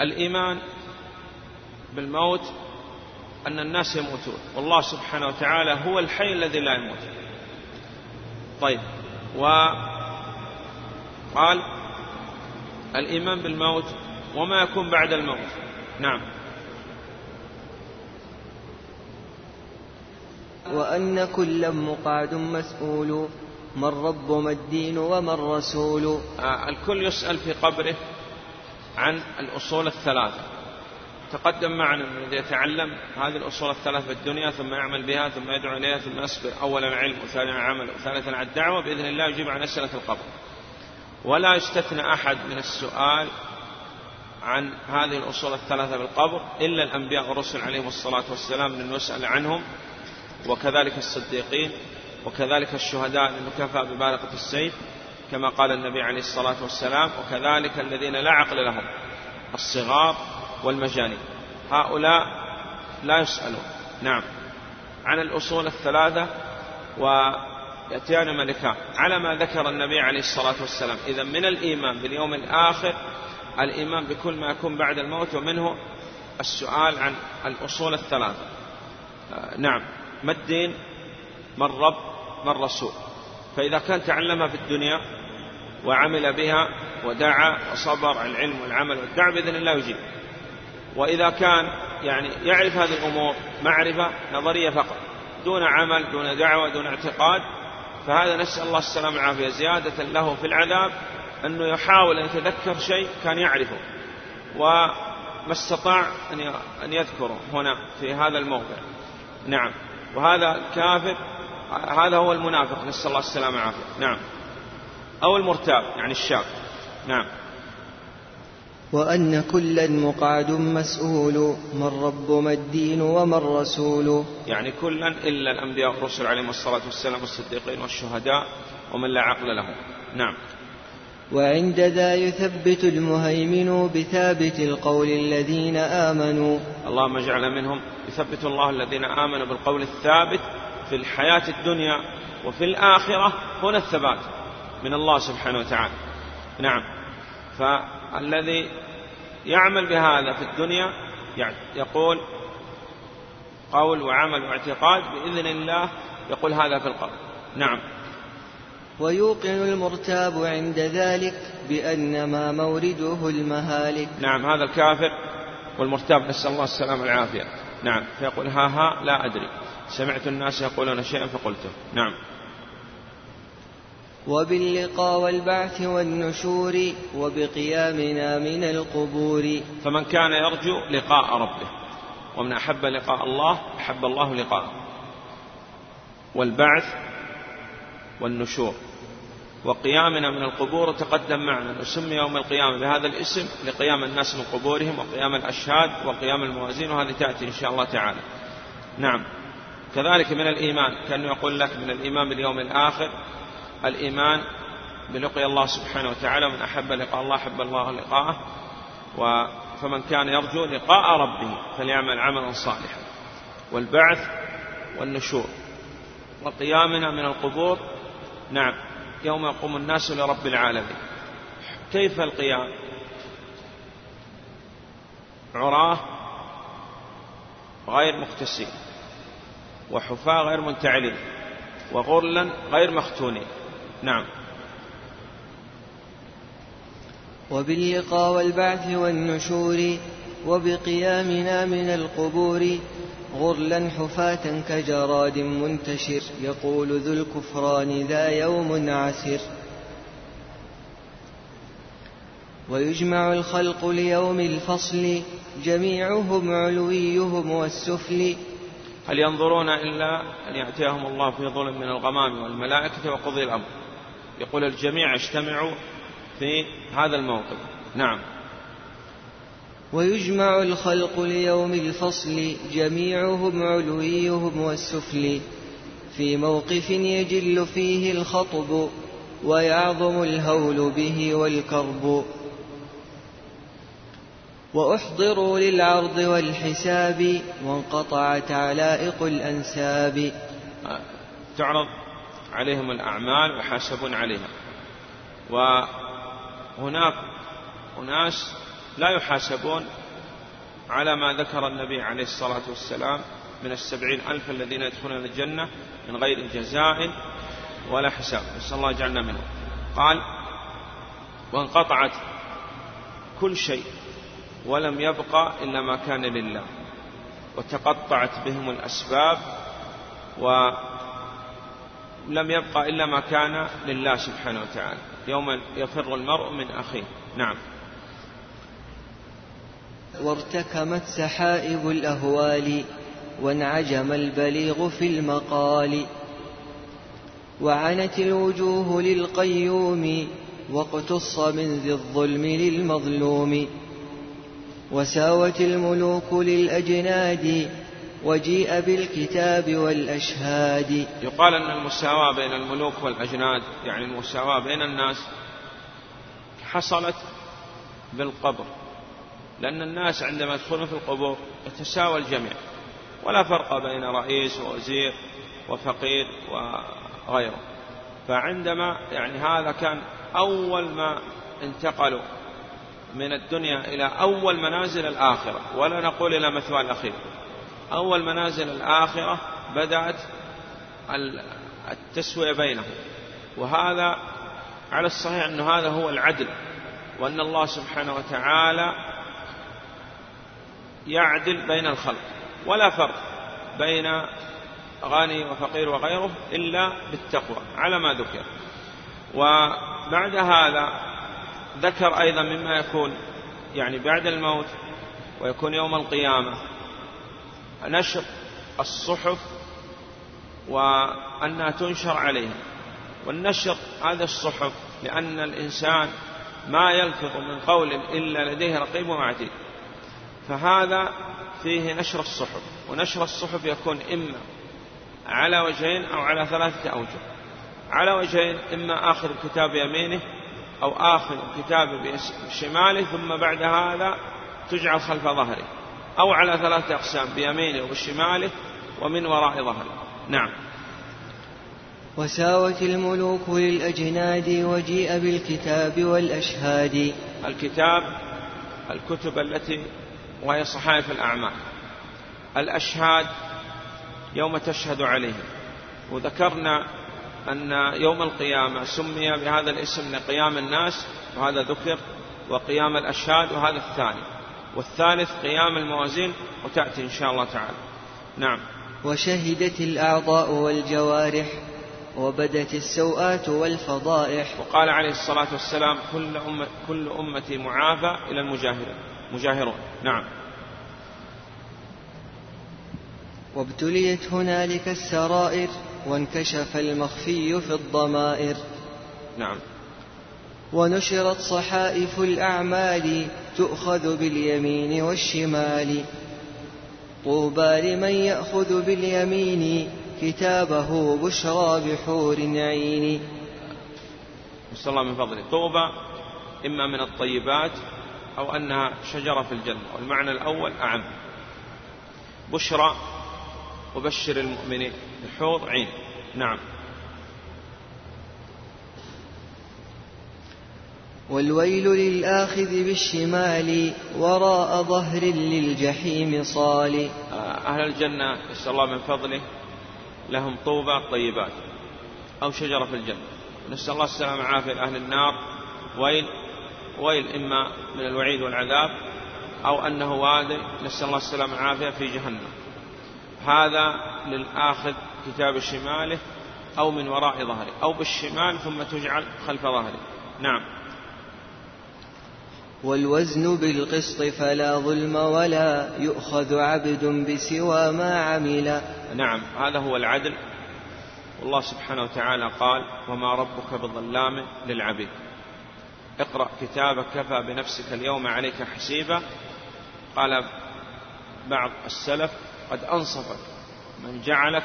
الإيمان بالموت أن الناس يموتون. والله سبحانه وتعالى هو الحي الذي لا يموت. طيب وقال الإيمان بالموت وما يكون بعد الموت. نعم. وأن كلا مقعد مسؤول ما الرب ما الدين وما الرسول. آه الكل يسأل في قبره عن الأصول الثلاثة. تقدم معنا الذي يتعلم هذه الأصول الثلاث في الدنيا ثم يعمل بها ثم يدعو إليها ثم يصبر. أولا علم وثانيا عمل وثالثا على الدعوة بإذن الله يجيب عن أسئلة القبر. ولا يستثنى أحد من السؤال عن هذه الأصول الثلاثة بالقبر إلا الأنبياء والرسل عليهم الصلاة والسلام أن نسأل عنهم وكذلك الصديقين وكذلك الشهداء المكافأة ببالغة السيف. كما قال النبي عليه الصلاة والسلام وكذلك الذين لا عقل لهم الصغار والمجانين. هؤلاء لا يسألون. نعم. عن الأصول الثلاثة ويأتيان ملكان. على ما ذكر النبي عليه الصلاة والسلام. إذا من الإيمان باليوم الآخر الإيمان بكل ما يكون بعد الموت ومنه السؤال عن الأصول الثلاثة. نعم. ما الدين؟ ما الرب؟ ما الرسول؟ فإذا كان تعلمها في الدنيا وعمل بها ودعا وصبر على العلم والعمل والدعوة بإذن الله يجيب. وإذا كان يعني يعرف هذه الأمور معرفة نظرية فقط دون عمل دون دعوة دون اعتقاد فهذا نسأل الله السلامة والعافية زيادة له في العذاب أنه يحاول أن يتذكر شيء كان يعرفه وما استطاع أن يذكره هنا في هذا الموضع نعم. وهذا الكافر هذا هو المنافق نسأل الله السلامة والعافية. نعم. أو المرتاب يعني الشاب نعم. وأن كلا مقعد مسؤول ما الرب ما الدين وما الرسول يعني كلا إلا الأنبياء والرسل عليهم الصلاة والسلام والصديقين والشهداء ومن لا عقل له نعم. وعند ذا يثبت المهيمن بثابت القول الذين آمنوا. اللهم اجعل منهم يثبت الله الذين آمنوا بالقول الثابت في الحياة الدنيا وفي الآخرة هنا الثبات. من الله سبحانه وتعالى. نعم. فالذي يعمل بهذا في الدنيا يعني يقول قول وعمل واعتقاد بإذن الله يقول هذا في القلب نعم. ويوقن المرتاب عند ذلك بأن ما مورده المهالك. نعم. هذا الكافر والمرتاب نسأل الله السلامة والعافية. نعم. فيقول ها ها لا أدري. سمعت الناس يقولون شيئا فقلته. نعم. وباللقاء والبعث والنشور وبقيامنا من القبور. فمن كان يرجو لقاء ربه ومن أحب لقاء الله أحب الله لقاءه. والبعث والنشور. وقيامنا من القبور تقدم معنا. نسمي يوم القيامة بهذا الاسم لقيام الناس من قبورهم وقيام الأشهاد وقيام الموازين وهذه تأتي إن شاء الله تعالى. نعم. كذلك من الإيمان. كأنه يقول لك من الإيمان باليوم الآخر الإيمان بلقي الله سبحانه وتعالى من أحب لقاء الله أحب الله لقاءه فمن كان يرجو لقاء ربه فليعمل عملا صالحا. والبعث والنشور وقيامنا من القبور نعم يوم يقوم الناس لرب العالمين. كيف القيام؟ عراة غير مختسين وحفاة غير منتعلين وغرلا غير مختونين. نعم. وباللقاء والبعث والنشور وبقيامنا من القبور غرلا حفاة كجراد منتشر يقول ذو الكفران ذا يوم عسر ويجمع الخلق ليوم الفصل جميعهم علويهم والسفل. هل ينظرون إلا أن يأتيهم الله في ظلم من الغمام والملائكة وقضي الأمر؟ يقول الجميع اجتمعوا في هذا الموقف. نعم. ويجمع الخلق ليوم الفصل جميعهم علويهم والسفل. في موقف يجل فيه الخطب ويعظم الهول به والكرب. وأحضروا للعرض والحساب وانقطعت علائق الأنساب. تعرض عليهم الأعمال ويحاسبون عليها. وهناك أناس لا يحاسبون على ما ذكر النبي عليه الصلاة والسلام من السبعين ألف الذين يدخلون الجنة من غير جزاء ولا حساب. نسأل الله جعلنا منهم. قال وانقطعت كل شيء ولم يبقى إلا ما كان لله. وتقطعت بهم الأسباب ولم يبقى إلا ما كان لله سبحانه وتعالى. يوم يفر المرء من أخيه. نعم. وارتكمت سحائب الأهوال وانعجم البليغ في المقال. وعنت الوجوه للقيوم واقتص من ذي الظلم للمظلوم. وساوت الملوك للأجناد وجيء بالكتاب والأشهاد. يقال أن المساواة بين الملوك والأجناد يعني المساواة بين الناس حصلت بالقبر لأن الناس عندما يدخلون في القبور يتساوى الجميع ولا فرق بين رئيس ووزير وفقير وغيره. فعندما يعني هذا كان أول ما انتقلوا من الدنيا إلى أول منازل الآخرة ولا نقول إلى مثوى الأخير. أول منازل الآخرة بدأت التسوية بينهم. وهذا على الصحيح أن هذا هو العدل وأن الله سبحانه وتعالى يعدل بين الخلق. ولا فرق بين غني وفقير وغيره إلا بالتقوى على ما ذكر. وبعد هذا ذكر أيضا مما يكون يعني بعد الموت ويكون يوم القيامة. نشر الصحف وأنها تنشر عليها. والنشر هذا الصحف لأن الإنسان ما يلفظ من قول إلا لديه رقيب وعتيد فهذا فيه نشر الصحف ونشر الصحف يكون إما على وجهين أو على ثلاثة أوجه. على وجهين إما آخذ الكتاب بيمينه أو آخذ كتابه بشماله ثم بعد هذا تجعل خلف ظهره. أو على ثلاثة أقسام بيمينه وبشماله ومن وراء ظهره. نعم. وساوت الملوك للأجناد وجيء بالكتاب والأشهاد. الكتاب الكتب التي وهي صحائف الأعمال. الأشهاد يوم تشهد عليهم. وذكرنا أن يوم القيامة سمي بهذا الاسم لقيام الناس وهذا ذكر وقيام الأشهاد وهذا الثاني. والثالث قيام الموازين وتأتي إن شاء الله تعالى. نعم. وشهدت الأعضاء والجوارح وبدت السوءات والفضائح. وقال عليه الصلاة والسلام كل, أمة كل أمتي معافى إلى المجاهرين مجاهرون. نعم. وابتليت هنالك السرائر وانكشف المخفي في الضمائر. نعم. ونشرت صحائف الأعمال تؤخذ باليمين والشمال. طوبى لمن يأخذ باليمين كتابه بشرى بحور عين. نسأل الله من فضله. طوبى إما من الطيبات أو أنها شجرة في الجنة. والمعنى الأول أعم. بشرى وبشر المؤمنين بحوض عين. نعم. والويل للآخذ بالشمال وراء ظهر للجحيم صال. أهل الجنة نسأل الله من فضله لهم طوبى طيبات أو شجرة في الجنة. نسأل الله السلامة والعافية لأهل النار. ويل ويل إما من الوعيد والعذاب أو أنه واد نسأل الله السلامة والعافية في جهنم. هذا للآخذ كتاب شماله أو من وراء ظهره أو بالشمال ثم تجعل خلف ظهره. نعم. والوزن بالقسط فلا ظلم ولا يؤخذ عبد بسوى ما عمل. نعم هذا هو العدل. والله سبحانه وتعالى قال وما ربك بظلام للعبيد. اقرأ كتابك كفى بنفسك اليوم عليك حسيبا. قال بعض السلف قد أنصفك من جعلك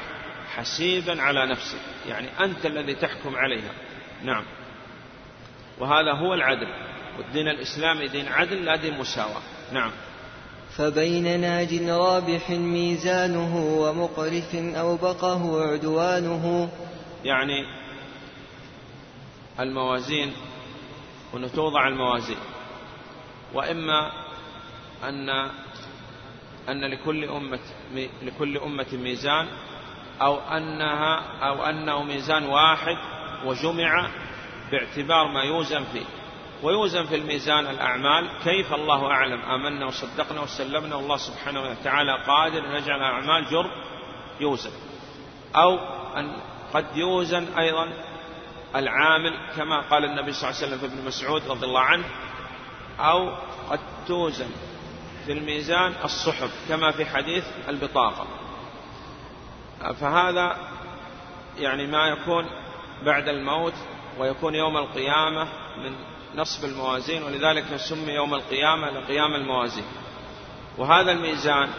حسيبا على نفسك. يعني أنت الذي تحكم عليها. نعم. وهذا هو العدل. والدين الإسلامي دين عدل لا دين مساواة. نعم. فبين ناج رابح ميزانه ومقرف أوبقه عدوانه. يعني الموازين وأن توضع الموازين. وإما أن أن لكل أمة لكل أمة ميزان أو أنها أو أنه ميزان واحد وجمع باعتبار ما يوزن فيه. ويوزن في الميزان الأعمال. كيف الله أعلم؟ آمنا وصدقنا وسلمنا. والله سبحانه وتعالى قادر أن يجعل الأعمال جرم يوزن. أو أن قد يوزن أيضا العامل كما قال النبي صلى الله عليه وسلم في ابن مسعود رضي الله عنه أو قد توزن في الميزان الصحف كما في حديث البطاقة. فهذا يعني ما يكون بعد الموت ويكون يوم القيامة من نصب الموازين ولذلك سمي يوم القيامة لقيام الموازين. وهذا الميزان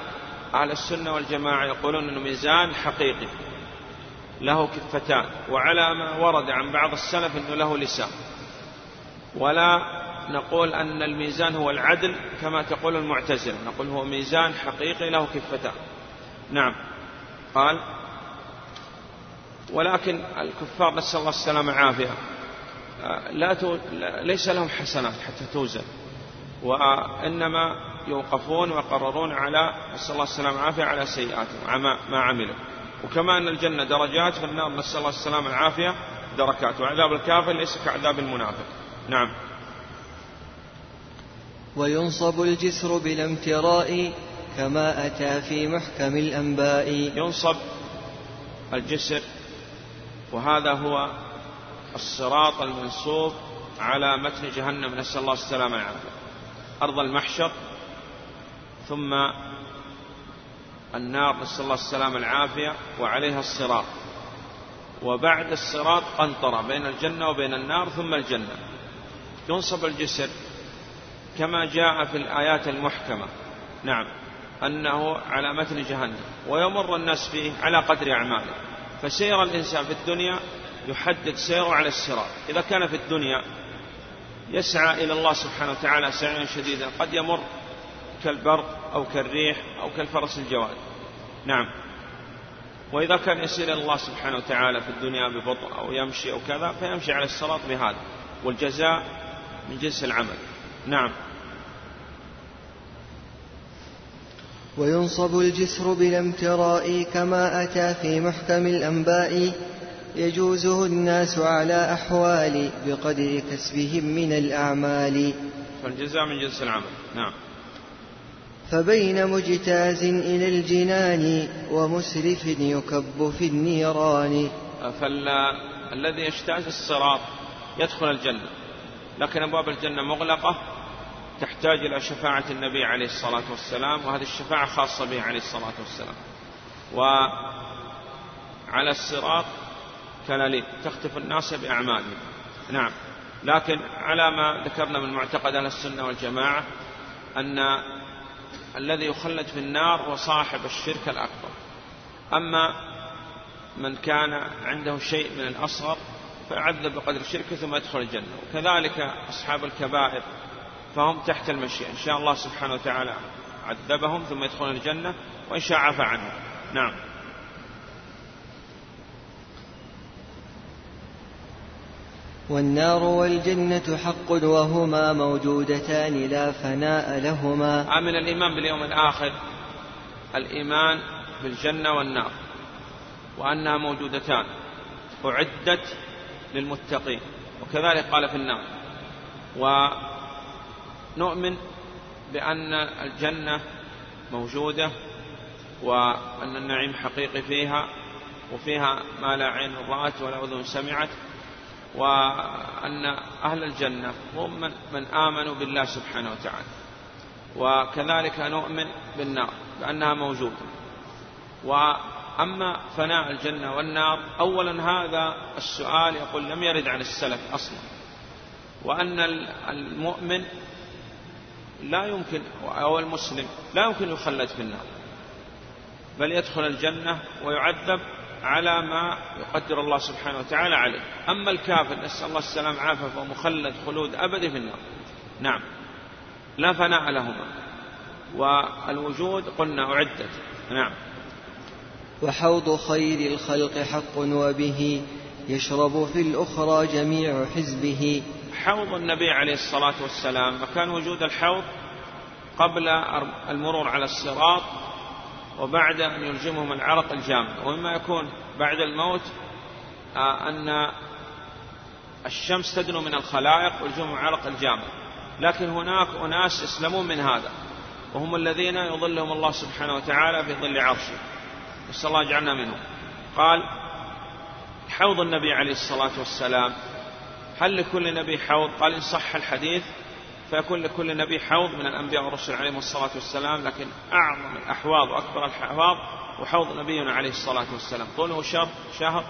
أهل السنة والجماعة يقولون أنه ميزان حقيقي له كفتان وعلى ما ورد عن بعض السلف أنه له لسان. ولا نقول أن الميزان هو العدل كما تقول المعتزلة نقول هو ميزان حقيقي له كفتان. نعم. قال ولكن الكفار نسأل الله السلامة والعافية. لا تو... ليس لهم حسنات حتى توزن. وإنما يوقفون ويقررون على نسأل الله السلامة والعافية على سيئاتهم ما عملوا. وكما أن الجنة درجات فالنار نسأل الله السلامة والعافية دركات. وعذاب الكافر ليس كعذاب المنافق. نعم. وينصب الجسر بلا امتراء كما أتى في محكم الأنباء. ينصب الجسر وهذا هو الصراط المنصوب على متن جهنم. نسأل الله السلامة والعافية أرض المحشر ثم النار. نسأل الله السلامة والعافية وعليها الصراط. وبعد الصراط قنطرة بين الجنة وبين النار ثم الجنة. ينصب الجسر كما جاء في الآيات المحكمة. نعم. أنه على متن جهنم. ويمر الناس فيه على قدر أعماله. فسير الإنسان في الدنيا يحدد سيره على الصراط إذا كان في الدنيا يسعى إلى الله سبحانه وتعالى سعيا شديدا. قد يمر كالبرق أو كالريح أو كالفرس الجواد. نعم. وإذا كان يسير إلى الله سبحانه وتعالى في الدنيا ببطء أو يمشي أو كذا فيمشي على الصراط بهذا. والجزاء من جنس العمل. نعم. وينصب الجسر بلا امتراء كما أتى في محكم الأنباء يجوزه الناس على أحوال بقدر كسبهم من الأعمال. فالجزاء من جنس العمل. نعم. فبين مجتاز إلى الجنان ومسرف يكب في النيران. فالذي يجتاز الصراط يدخل الجنة. لكن أبواب الجنة مغلقة تحتاج إلى شفاعة النبي عليه الصلاة والسلام وهذه الشفاعة خاصة به عليه الصلاة والسلام. وعلى الصراط كلاليب تختف الناس بأعمالهم نعم. لكن على ما ذكرنا من معتقد أهل السنة والجماعة أن الذي يخلد في النار هو صاحب الشرك الأكبر. أما من كان عنده شيء من الأصغر فيعذب بقدر شركه ثم يدخل الجنة. وكذلك أصحاب الكبائر فهم تحت المشيئة. إن شاء الله سبحانه وتعالى عذبهم ثم يدخلون الجنة وإن شاء عفى عنهم. نعم. والنار والجنة حق وهما موجودتان لا فناء لهما. من الإيمان باليوم الآخر الإيمان بالجنة والنار وأنها موجودتان أعدت للمتقين وكذلك قال في النار. ونؤمن بأن الجنة موجودة وأن النعيم حقيقي فيها وفيها ما لا عين رأت ولا أذن سمعت وأن أهل الجنة هم من, من آمنوا بالله سبحانه وتعالى. وكذلك نؤمن بالنار بأنها موجودة. وأما فناء الجنة والنار أولا هذا السؤال يقول لم يرد عن السلف أصلا. وأن المؤمن لا يمكن أو المسلم لا يمكن يخلد في النار. بل يدخل الجنة ويعذب على ما يقدر الله سبحانه وتعالى عليه. أما الكافر نسأل الله السلام عافية فهو مخلد خلود أبدي في النار. نعم. لا فناء لهما. والوجود قلنا أعدت. نعم. وحوض خير الخلق حق وبه يشرب في الأخرى جميع حزبه. حوض النبي عليه الصلاة والسلام وكان وجود الحوض قبل المرور على الصراط وبعد أن يلجمهم العرق الجامد ومما يكون بعد الموت آه، أن الشمس تدنو من الخلائق ويلجمهم عرق الجامد لكن هناك أناس يسلمون من هذا وهم الذين يظلهم الله سبحانه وتعالى في ظل عرشه. نسأل الله يجعلنا منهم. قال حوض النبي عليه الصلاة والسلام. هل لكل نبي حوض؟ قال إن صح الحديث فيكون لكل نبي حوض من الأنبياء والرسل عليهم الصلاة والسلام لكن أعظم الأحواض وأكبر الأحواض وحوض نبينا عليه الصلاة والسلام. طوله شهر شهر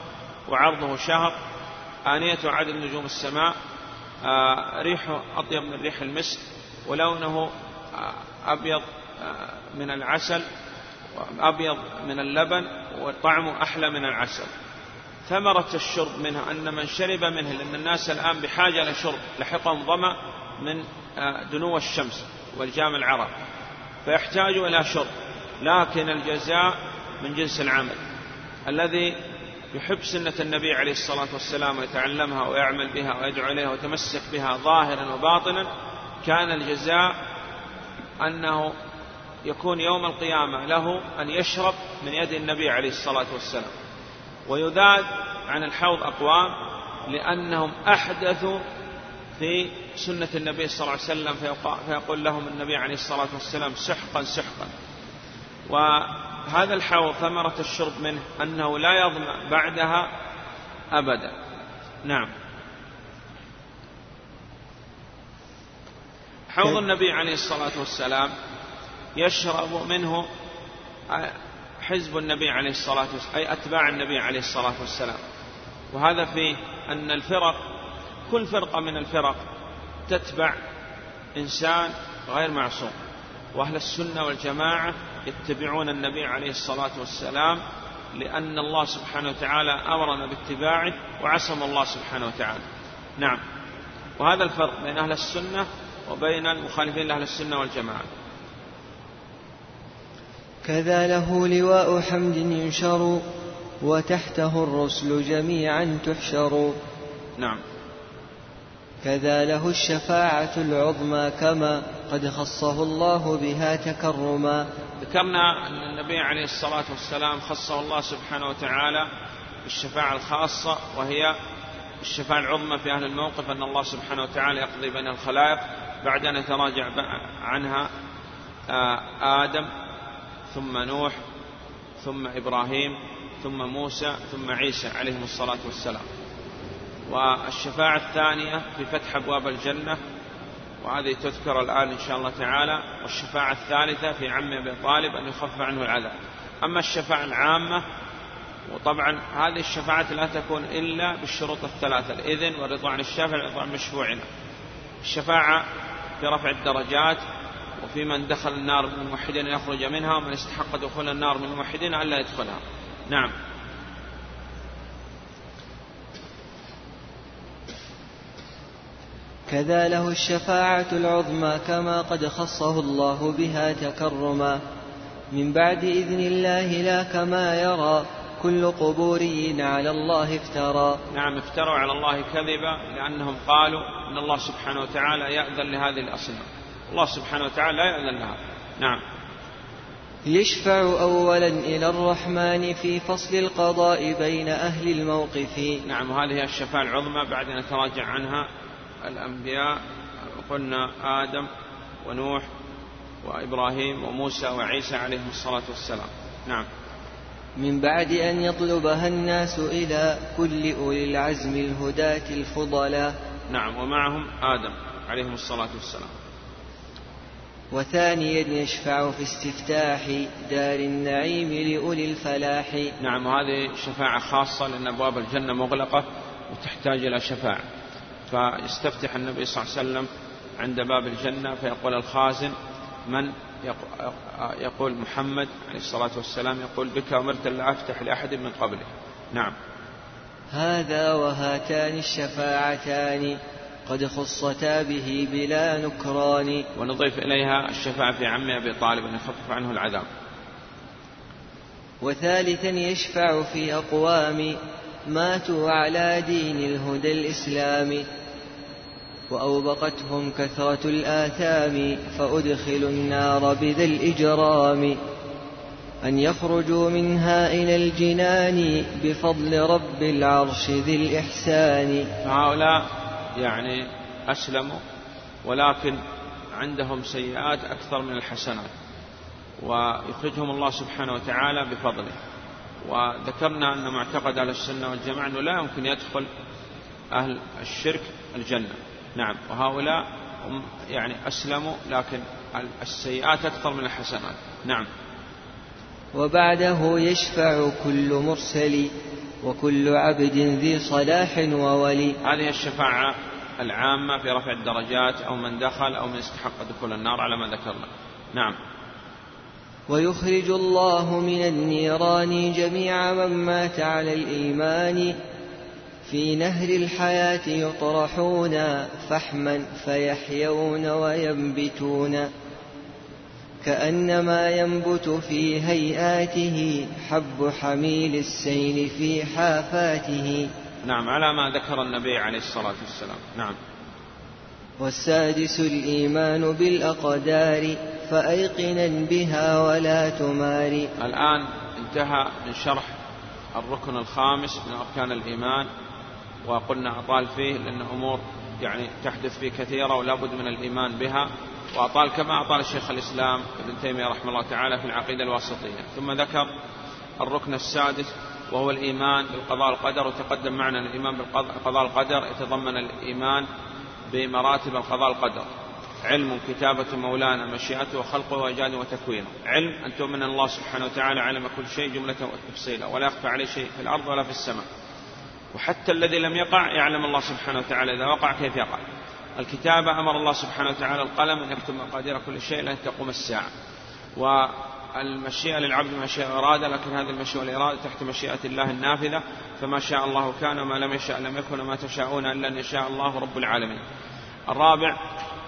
وعرضه شهر آنيته عدد نجوم السماء آه ريحه أطيب من ريح المسك ولونه آه أبيض آه من العسل أبيض من اللبن وطعمه أحلى من العسل. ثمرة الشرب منها أن من شرب منه لأن الناس الآن بحاجة لشرب لحقهم ظمأ من دنو الشمس والجام العرب. فيحتاج إلى شرب لكن الجزاء من جنس العمل. الذي يحب سنة النبي عليه الصلاة والسلام ويتعلمها ويعمل بها ويدعو إليها ويتمسك بها ظاهرا وباطنا كان الجزاء أنه يكون يوم القيامة له أن يشرب من يد النبي عليه الصلاة والسلام. ويذاد عن الحوض أقوام لأنهم أحدثوا في سنة النبي صلى الله عليه وسلم فيقول لهم النبي عليه الصلاة والسلام سحقا سحقا وهذا الحوض ثمرة الشرب منه أنه لا يظمأ بعدها أبدا. نعم. حوض النبي عليه الصلاة والسلام يشرب منه حزب النبي عليه الصلاة والسلام أي أتباع النبي عليه الصلاة والسلام. وهذا فيه أن الفرق كل فرقة من الفرق تتبع إنسان غير معصوم وأهل السنة والجماعة يتبعون النبي عليه الصلاة والسلام لأن الله سبحانه وتعالى أمرنا باتباعه وعصم الله سبحانه وتعالى. نعم. وهذا الفرق بين أهل السنة وبين المخالفين لأهل السنة والجماعة. كذا له لواء حمد ينشر وتحته الرسل جميعا تحشر. نعم. كذا له الشفاعة العظمى كما قد خصه الله بها تكرما. ذكرنا أن النبي عليه الصلاة والسلام خصه الله سبحانه وتعالى بالشفاعة الخاصة وهي الشفاعة العظمى في أهل الموقف أن الله سبحانه وتعالى يقضي بين الخلائق. بعد أن يتراجع عنها آه، آدم ثم نوح ثم إبراهيم ثم موسى ثم عيسى عليهم الصلاة والسلام. والشفاعة الثانية في فتح أبواب الجنة وهذه تذكر الآن إن شاء الله تعالى. والشفاعة الثالثة في عم أبي طالب أن يخف عنه العذاب. أما الشفاعة العامة وطبعا هذه الشفاعة لا تكون إلا بالشروط الثلاثة الإذن والرضا عن الشافع والرضا عن مشفوعنا الشفاعة في رفع الدرجات وفي من دخل النار من الموحدين يخرج منها ومن استحق دخول النار من الموحدين ألا يدخلها. نعم. كذا له الشفاعة العظمى كما قد خصه الله بها تكرما. من بعد إذن الله لا كما يرى كل قبوري على الله افترى. نعم افتروا على الله كذبا لأنهم قالوا أن الله سبحانه وتعالى يأذن لهذه الأصنام. الله سبحانه وتعالى لا يأذن لها. نعم. يشفع أولا إلى الرحمن في فصل القضاء بين أهل الموقف نعم وهذه الشفاعة العظمى بعد أن نتراجع عنها الأنبياء قلنا آدم ونوح وإبراهيم وموسى وعيسى عليهم الصلاة والسلام. نعم. من بعد أن يطلبها الناس إلى كل أولي العزم الهداة الفضلاء. نعم ومعهم آدم عليهم الصلاة والسلام. وثانيا يشفع في استفتاح دار النعيم لأولي الفلاح. نعم وهذه شفاعة خاصة لأن أبواب الجنة مغلقة وتحتاج إلى شفاعة. فيستفتح النبي صلى الله عليه وسلم عند باب الجنة فيقول الخازن من؟ يقول محمد عليه الصلاة والسلام يقول بك أمرت لا أفتح لأحد من قبلك. نعم. هذا وهاتان الشفاعتان قد خصتا به بلا نكران. ونضيف إليها الشفاعة في عم أبي طالب أن يخفف عنه العذاب. وثالثا يشفع في أقوام ماتوا على دين الهدى الإسلامي وأوبقتهم كثرة الآثام فأدخلوا النار بذا الإجرام أن يخرجوا منها إلى الجنان بفضل رب العرش ذي الإحسان. هؤلاء يعني أسلموا ولكن عندهم سيئات أكثر من الحسنات ويخرجهم الله سبحانه وتعالى بفضله. وذكرنا أن معتقد أهل السنة والجماعة أنه لا يمكن يدخل أهل الشرك الجنة. نعم. وهؤلاء هم يعني أسلموا لكن السيئات أكثر من الحسنات. نعم. وبعده يشفع كل مرسل وكل عبد ذي صلاح وولي. هذه الشفاعة العامة في رفع الدرجات أو من دخل أو من استحق دخول النار على ما ذكرنا. نعم. ويخرج الله من النيران جميع من مات على الإيمان. في نهر الحياة يطرحون فحما فيحيون وينبتون. كأنما ينبت في هيئاته حب حميل السيل في حافاته. نعم على ما ذكر النبي عليه الصلاة والسلام. نعم. والسادس الإيمان بالأقدار. فأيقنا بها ولا تماري الآن انتهى من شرح الركن الخامس من أركان الإيمان وقلنا أطال فيه لأن أمور يعني تحدث فيه كثيرة ولا بد من الإيمان بها. وأطال كما أطال الشيخ الإسلام ابن تيمية رحمه الله تعالى في العقيدة الواسطية. ثم ذكر الركن السادس وهو الإيمان بالقضاء والقدر وتقدم معنا الإيمان بالقضاء والقدر يتضمن الإيمان بمراتب القضاء والقدر علم كتابة مولانا مشيئته وخلقه وإيجاده وتكوينه. علم أن تؤمن الله سبحانه وتعالى علم كل شيء جملة وتفصيلا ولا يخفى عليه شيء في الأرض ولا في السماء. وحتى الذي لم يقع يعلم الله سبحانه وتعالى إذا وقع كيف يقع؟ الكتابة أمر الله سبحانه وتعالى القلم أن يكتب مقادير كل شيء لن تقوم الساعة. والمشيئة للعبد مشيئة إرادة لكن هذه المشيئة والإرادة تحت مشيئة الله النافذة. فما شاء الله كان وما لم يشاء لم يكن وما تشاءون إلا أن يشاء الله رب العالمين. الرابع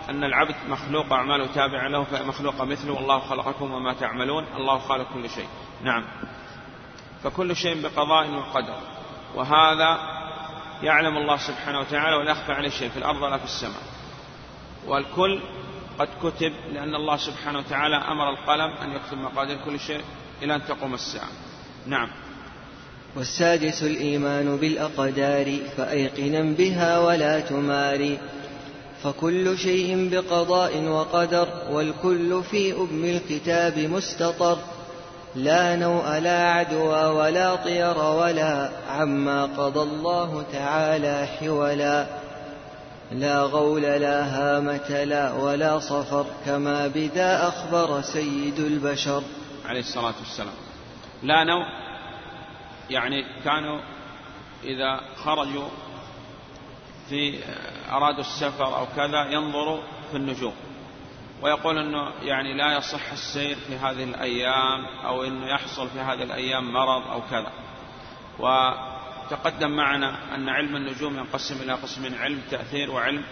أن العبد مخلوق أعماله تابعة له فمخلوق مثله والله خلقكم وما تعملون الله خالق كل شيء. نعم. فكل شيء بقضاء وقدر. وهذا يعلم الله سبحانه وتعالى ولا يخفى عليه شيء في الأرض ولا في السماء. والكل قد كتب لأن الله سبحانه وتعالى أمر القلم أن يكتب مقادير كل شيء إلى أن تقوم الساعة. نعم. والسادس الإيمان بالأقدار فأيقنا بها ولا تماري. فكل شيء بقضاء وقدر والكل في أم الكتاب مستطر. لا نوء لا عدوى ولا طير ولا عما قضى الله تعالى حولا. لا غول لا هامة لا ولا صفر كما بذا أخبر سيد البشر. عليه الصلاة والسلام. لا نوء يعني كانوا إذا خرجوا في أرادوا السفر أو كذا ينظروا في النجوم. ويقول أنه يعني لا يصح السير في هذه الأيام أو أنه يحصل في هذه الأيام مرض أو كذا. وتقدم معنا أن علم النجوم ينقسم إلى قسمين علم تأثير وعلم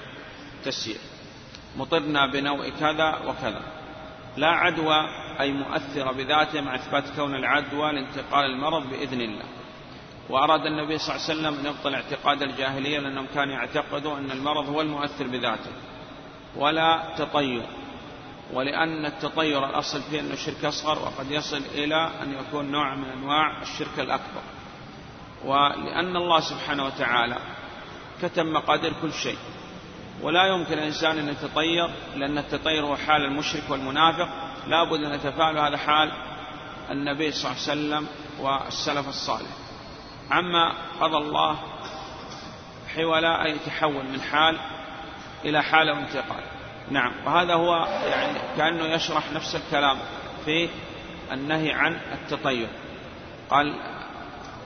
تسيير. مطرنا بنوع كذا وكذا. لا عدوى أي مؤثرة بذاته مع إثبات كون العدوى لانتقال المرض بإذن الله. وأراد النبي صلى الله عليه وسلم يبطل اعتقاد الجاهلية لأنهم كانوا يعتقدوا أن المرض هو المؤثر بذاته. ولا تطير. ولأن التطير الأصل فيه أنه شرك أصغر وقد يصل إلى أن يكون نوع من أنواع الشرك الأكبر. ولأن الله سبحانه وتعالى كتب مقادير كل شيء. ولا يمكن الإنسان أن يتطير لأن التطير هو حال المشرك والمنافق. لا بد أن يتفاعل هذا حال النبي صلى الله عليه وسلم والسلف الصالح. عما قضى الله حولا أي يتحول من حال إلى حال وانتقال نعم. وهذا هو يعني كأنه يشرح نفس الكلام في النهي عن التطير. قال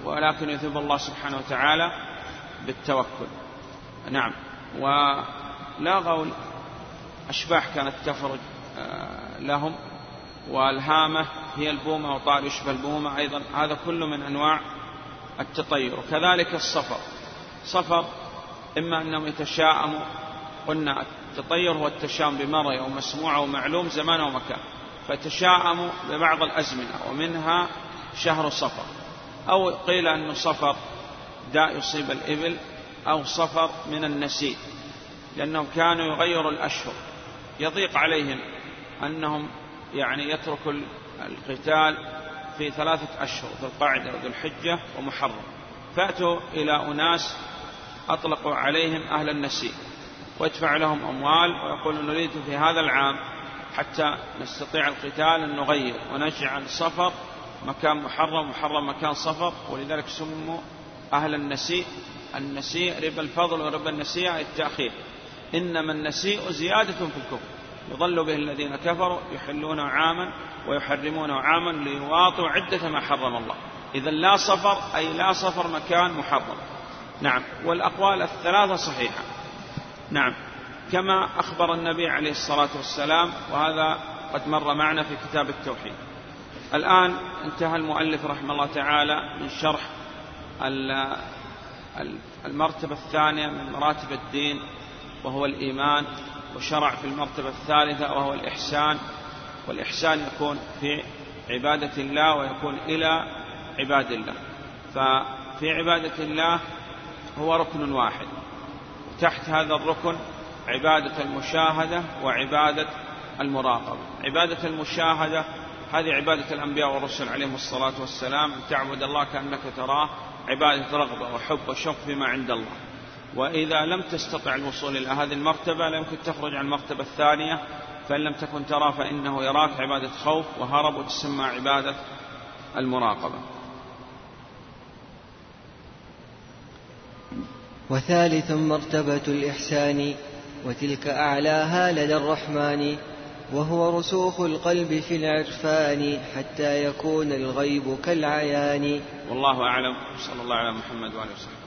ولكن يثيب الله سبحانه وتعالى بالتوكل. نعم. ولا غول أشباح كانت تخرج آه، لهم والهامة هي البومة وطائر يشبه البومة أيضا. هذا كله من أنواع التطير وكذلك الصفر صفر إما أنهم يتشاءموا قلنا التطير هو التشاؤم بمرء أو مسموع أو معلوم زمان أو مكان فتشاءموا ببعض الأزمنة ومنها شهر صفر أو قيل أنه صفر داء يصيب الإبل أو صفر من النسيء لأنهم كانوا يغيروا الأشهر. يضيق عليهم أنهم يعني يتركوا القتال في ثلاثة أشهر ذو القاعدة وذو الحجة ومحرم. فأتوا إلى أناس أطلقوا عليهم أهل النسيء. ويدفع لهم أموال ويقول نريد في هذا العام حتى نستطيع القتال أن نغير ونجعل صفر مكان محرم محرم مكان صفر. ولذلك سموا أهل النسيء النسيء ربا الفضل وربا النسيء التأخير. إنما النسيء زيادة في الكفر. يضل به الذين كفروا يحلونه عاما ويحرمونه عاما ليواطوا عدة ما حرم الله. إذا لا صفر أي لا صفر مكان محرم. نعم. والأقوال الثلاثة صحيحة. نعم. كما أخبر النبي عليه الصلاة والسلام وهذا قد مر معنا في كتاب التوحيد. الآن انتهى المؤلف رحمه الله تعالى من شرح المرتبة الثانية من مراتب الدين وهو الإيمان. وشرع في المرتبة الثالثة وهو الإحسان والإحسان يكون في عبادة الله ويكون إلى عباد الله. ففي عبادة الله هو ركن واحد. تحت هذا الركن عبادة المشاهدة وعبادة المراقبة. عبادة المشاهدة هذه عبادة الأنبياء والرسل عليهم الصلاة والسلام. أن تعبد الله كأنك تراه. عبادة رغبة وحب وشوق فيما عند الله. وإذا لم تستطع الوصول إلى هذه المرتبة لا يمكن تخرج عن المرتبة الثانية فإن لم تكن ترى فإنه يراك عبادة خوف وهرب وتسمى عبادة المراقبة. وثالث مرتبة الإحسان وتلك أعلاها لدى الرحمن وهو رسوخ القلب في العرفان حتى يكون الغيب كالعيان. والله أعلم. صلى الله على محمد وآله وسلم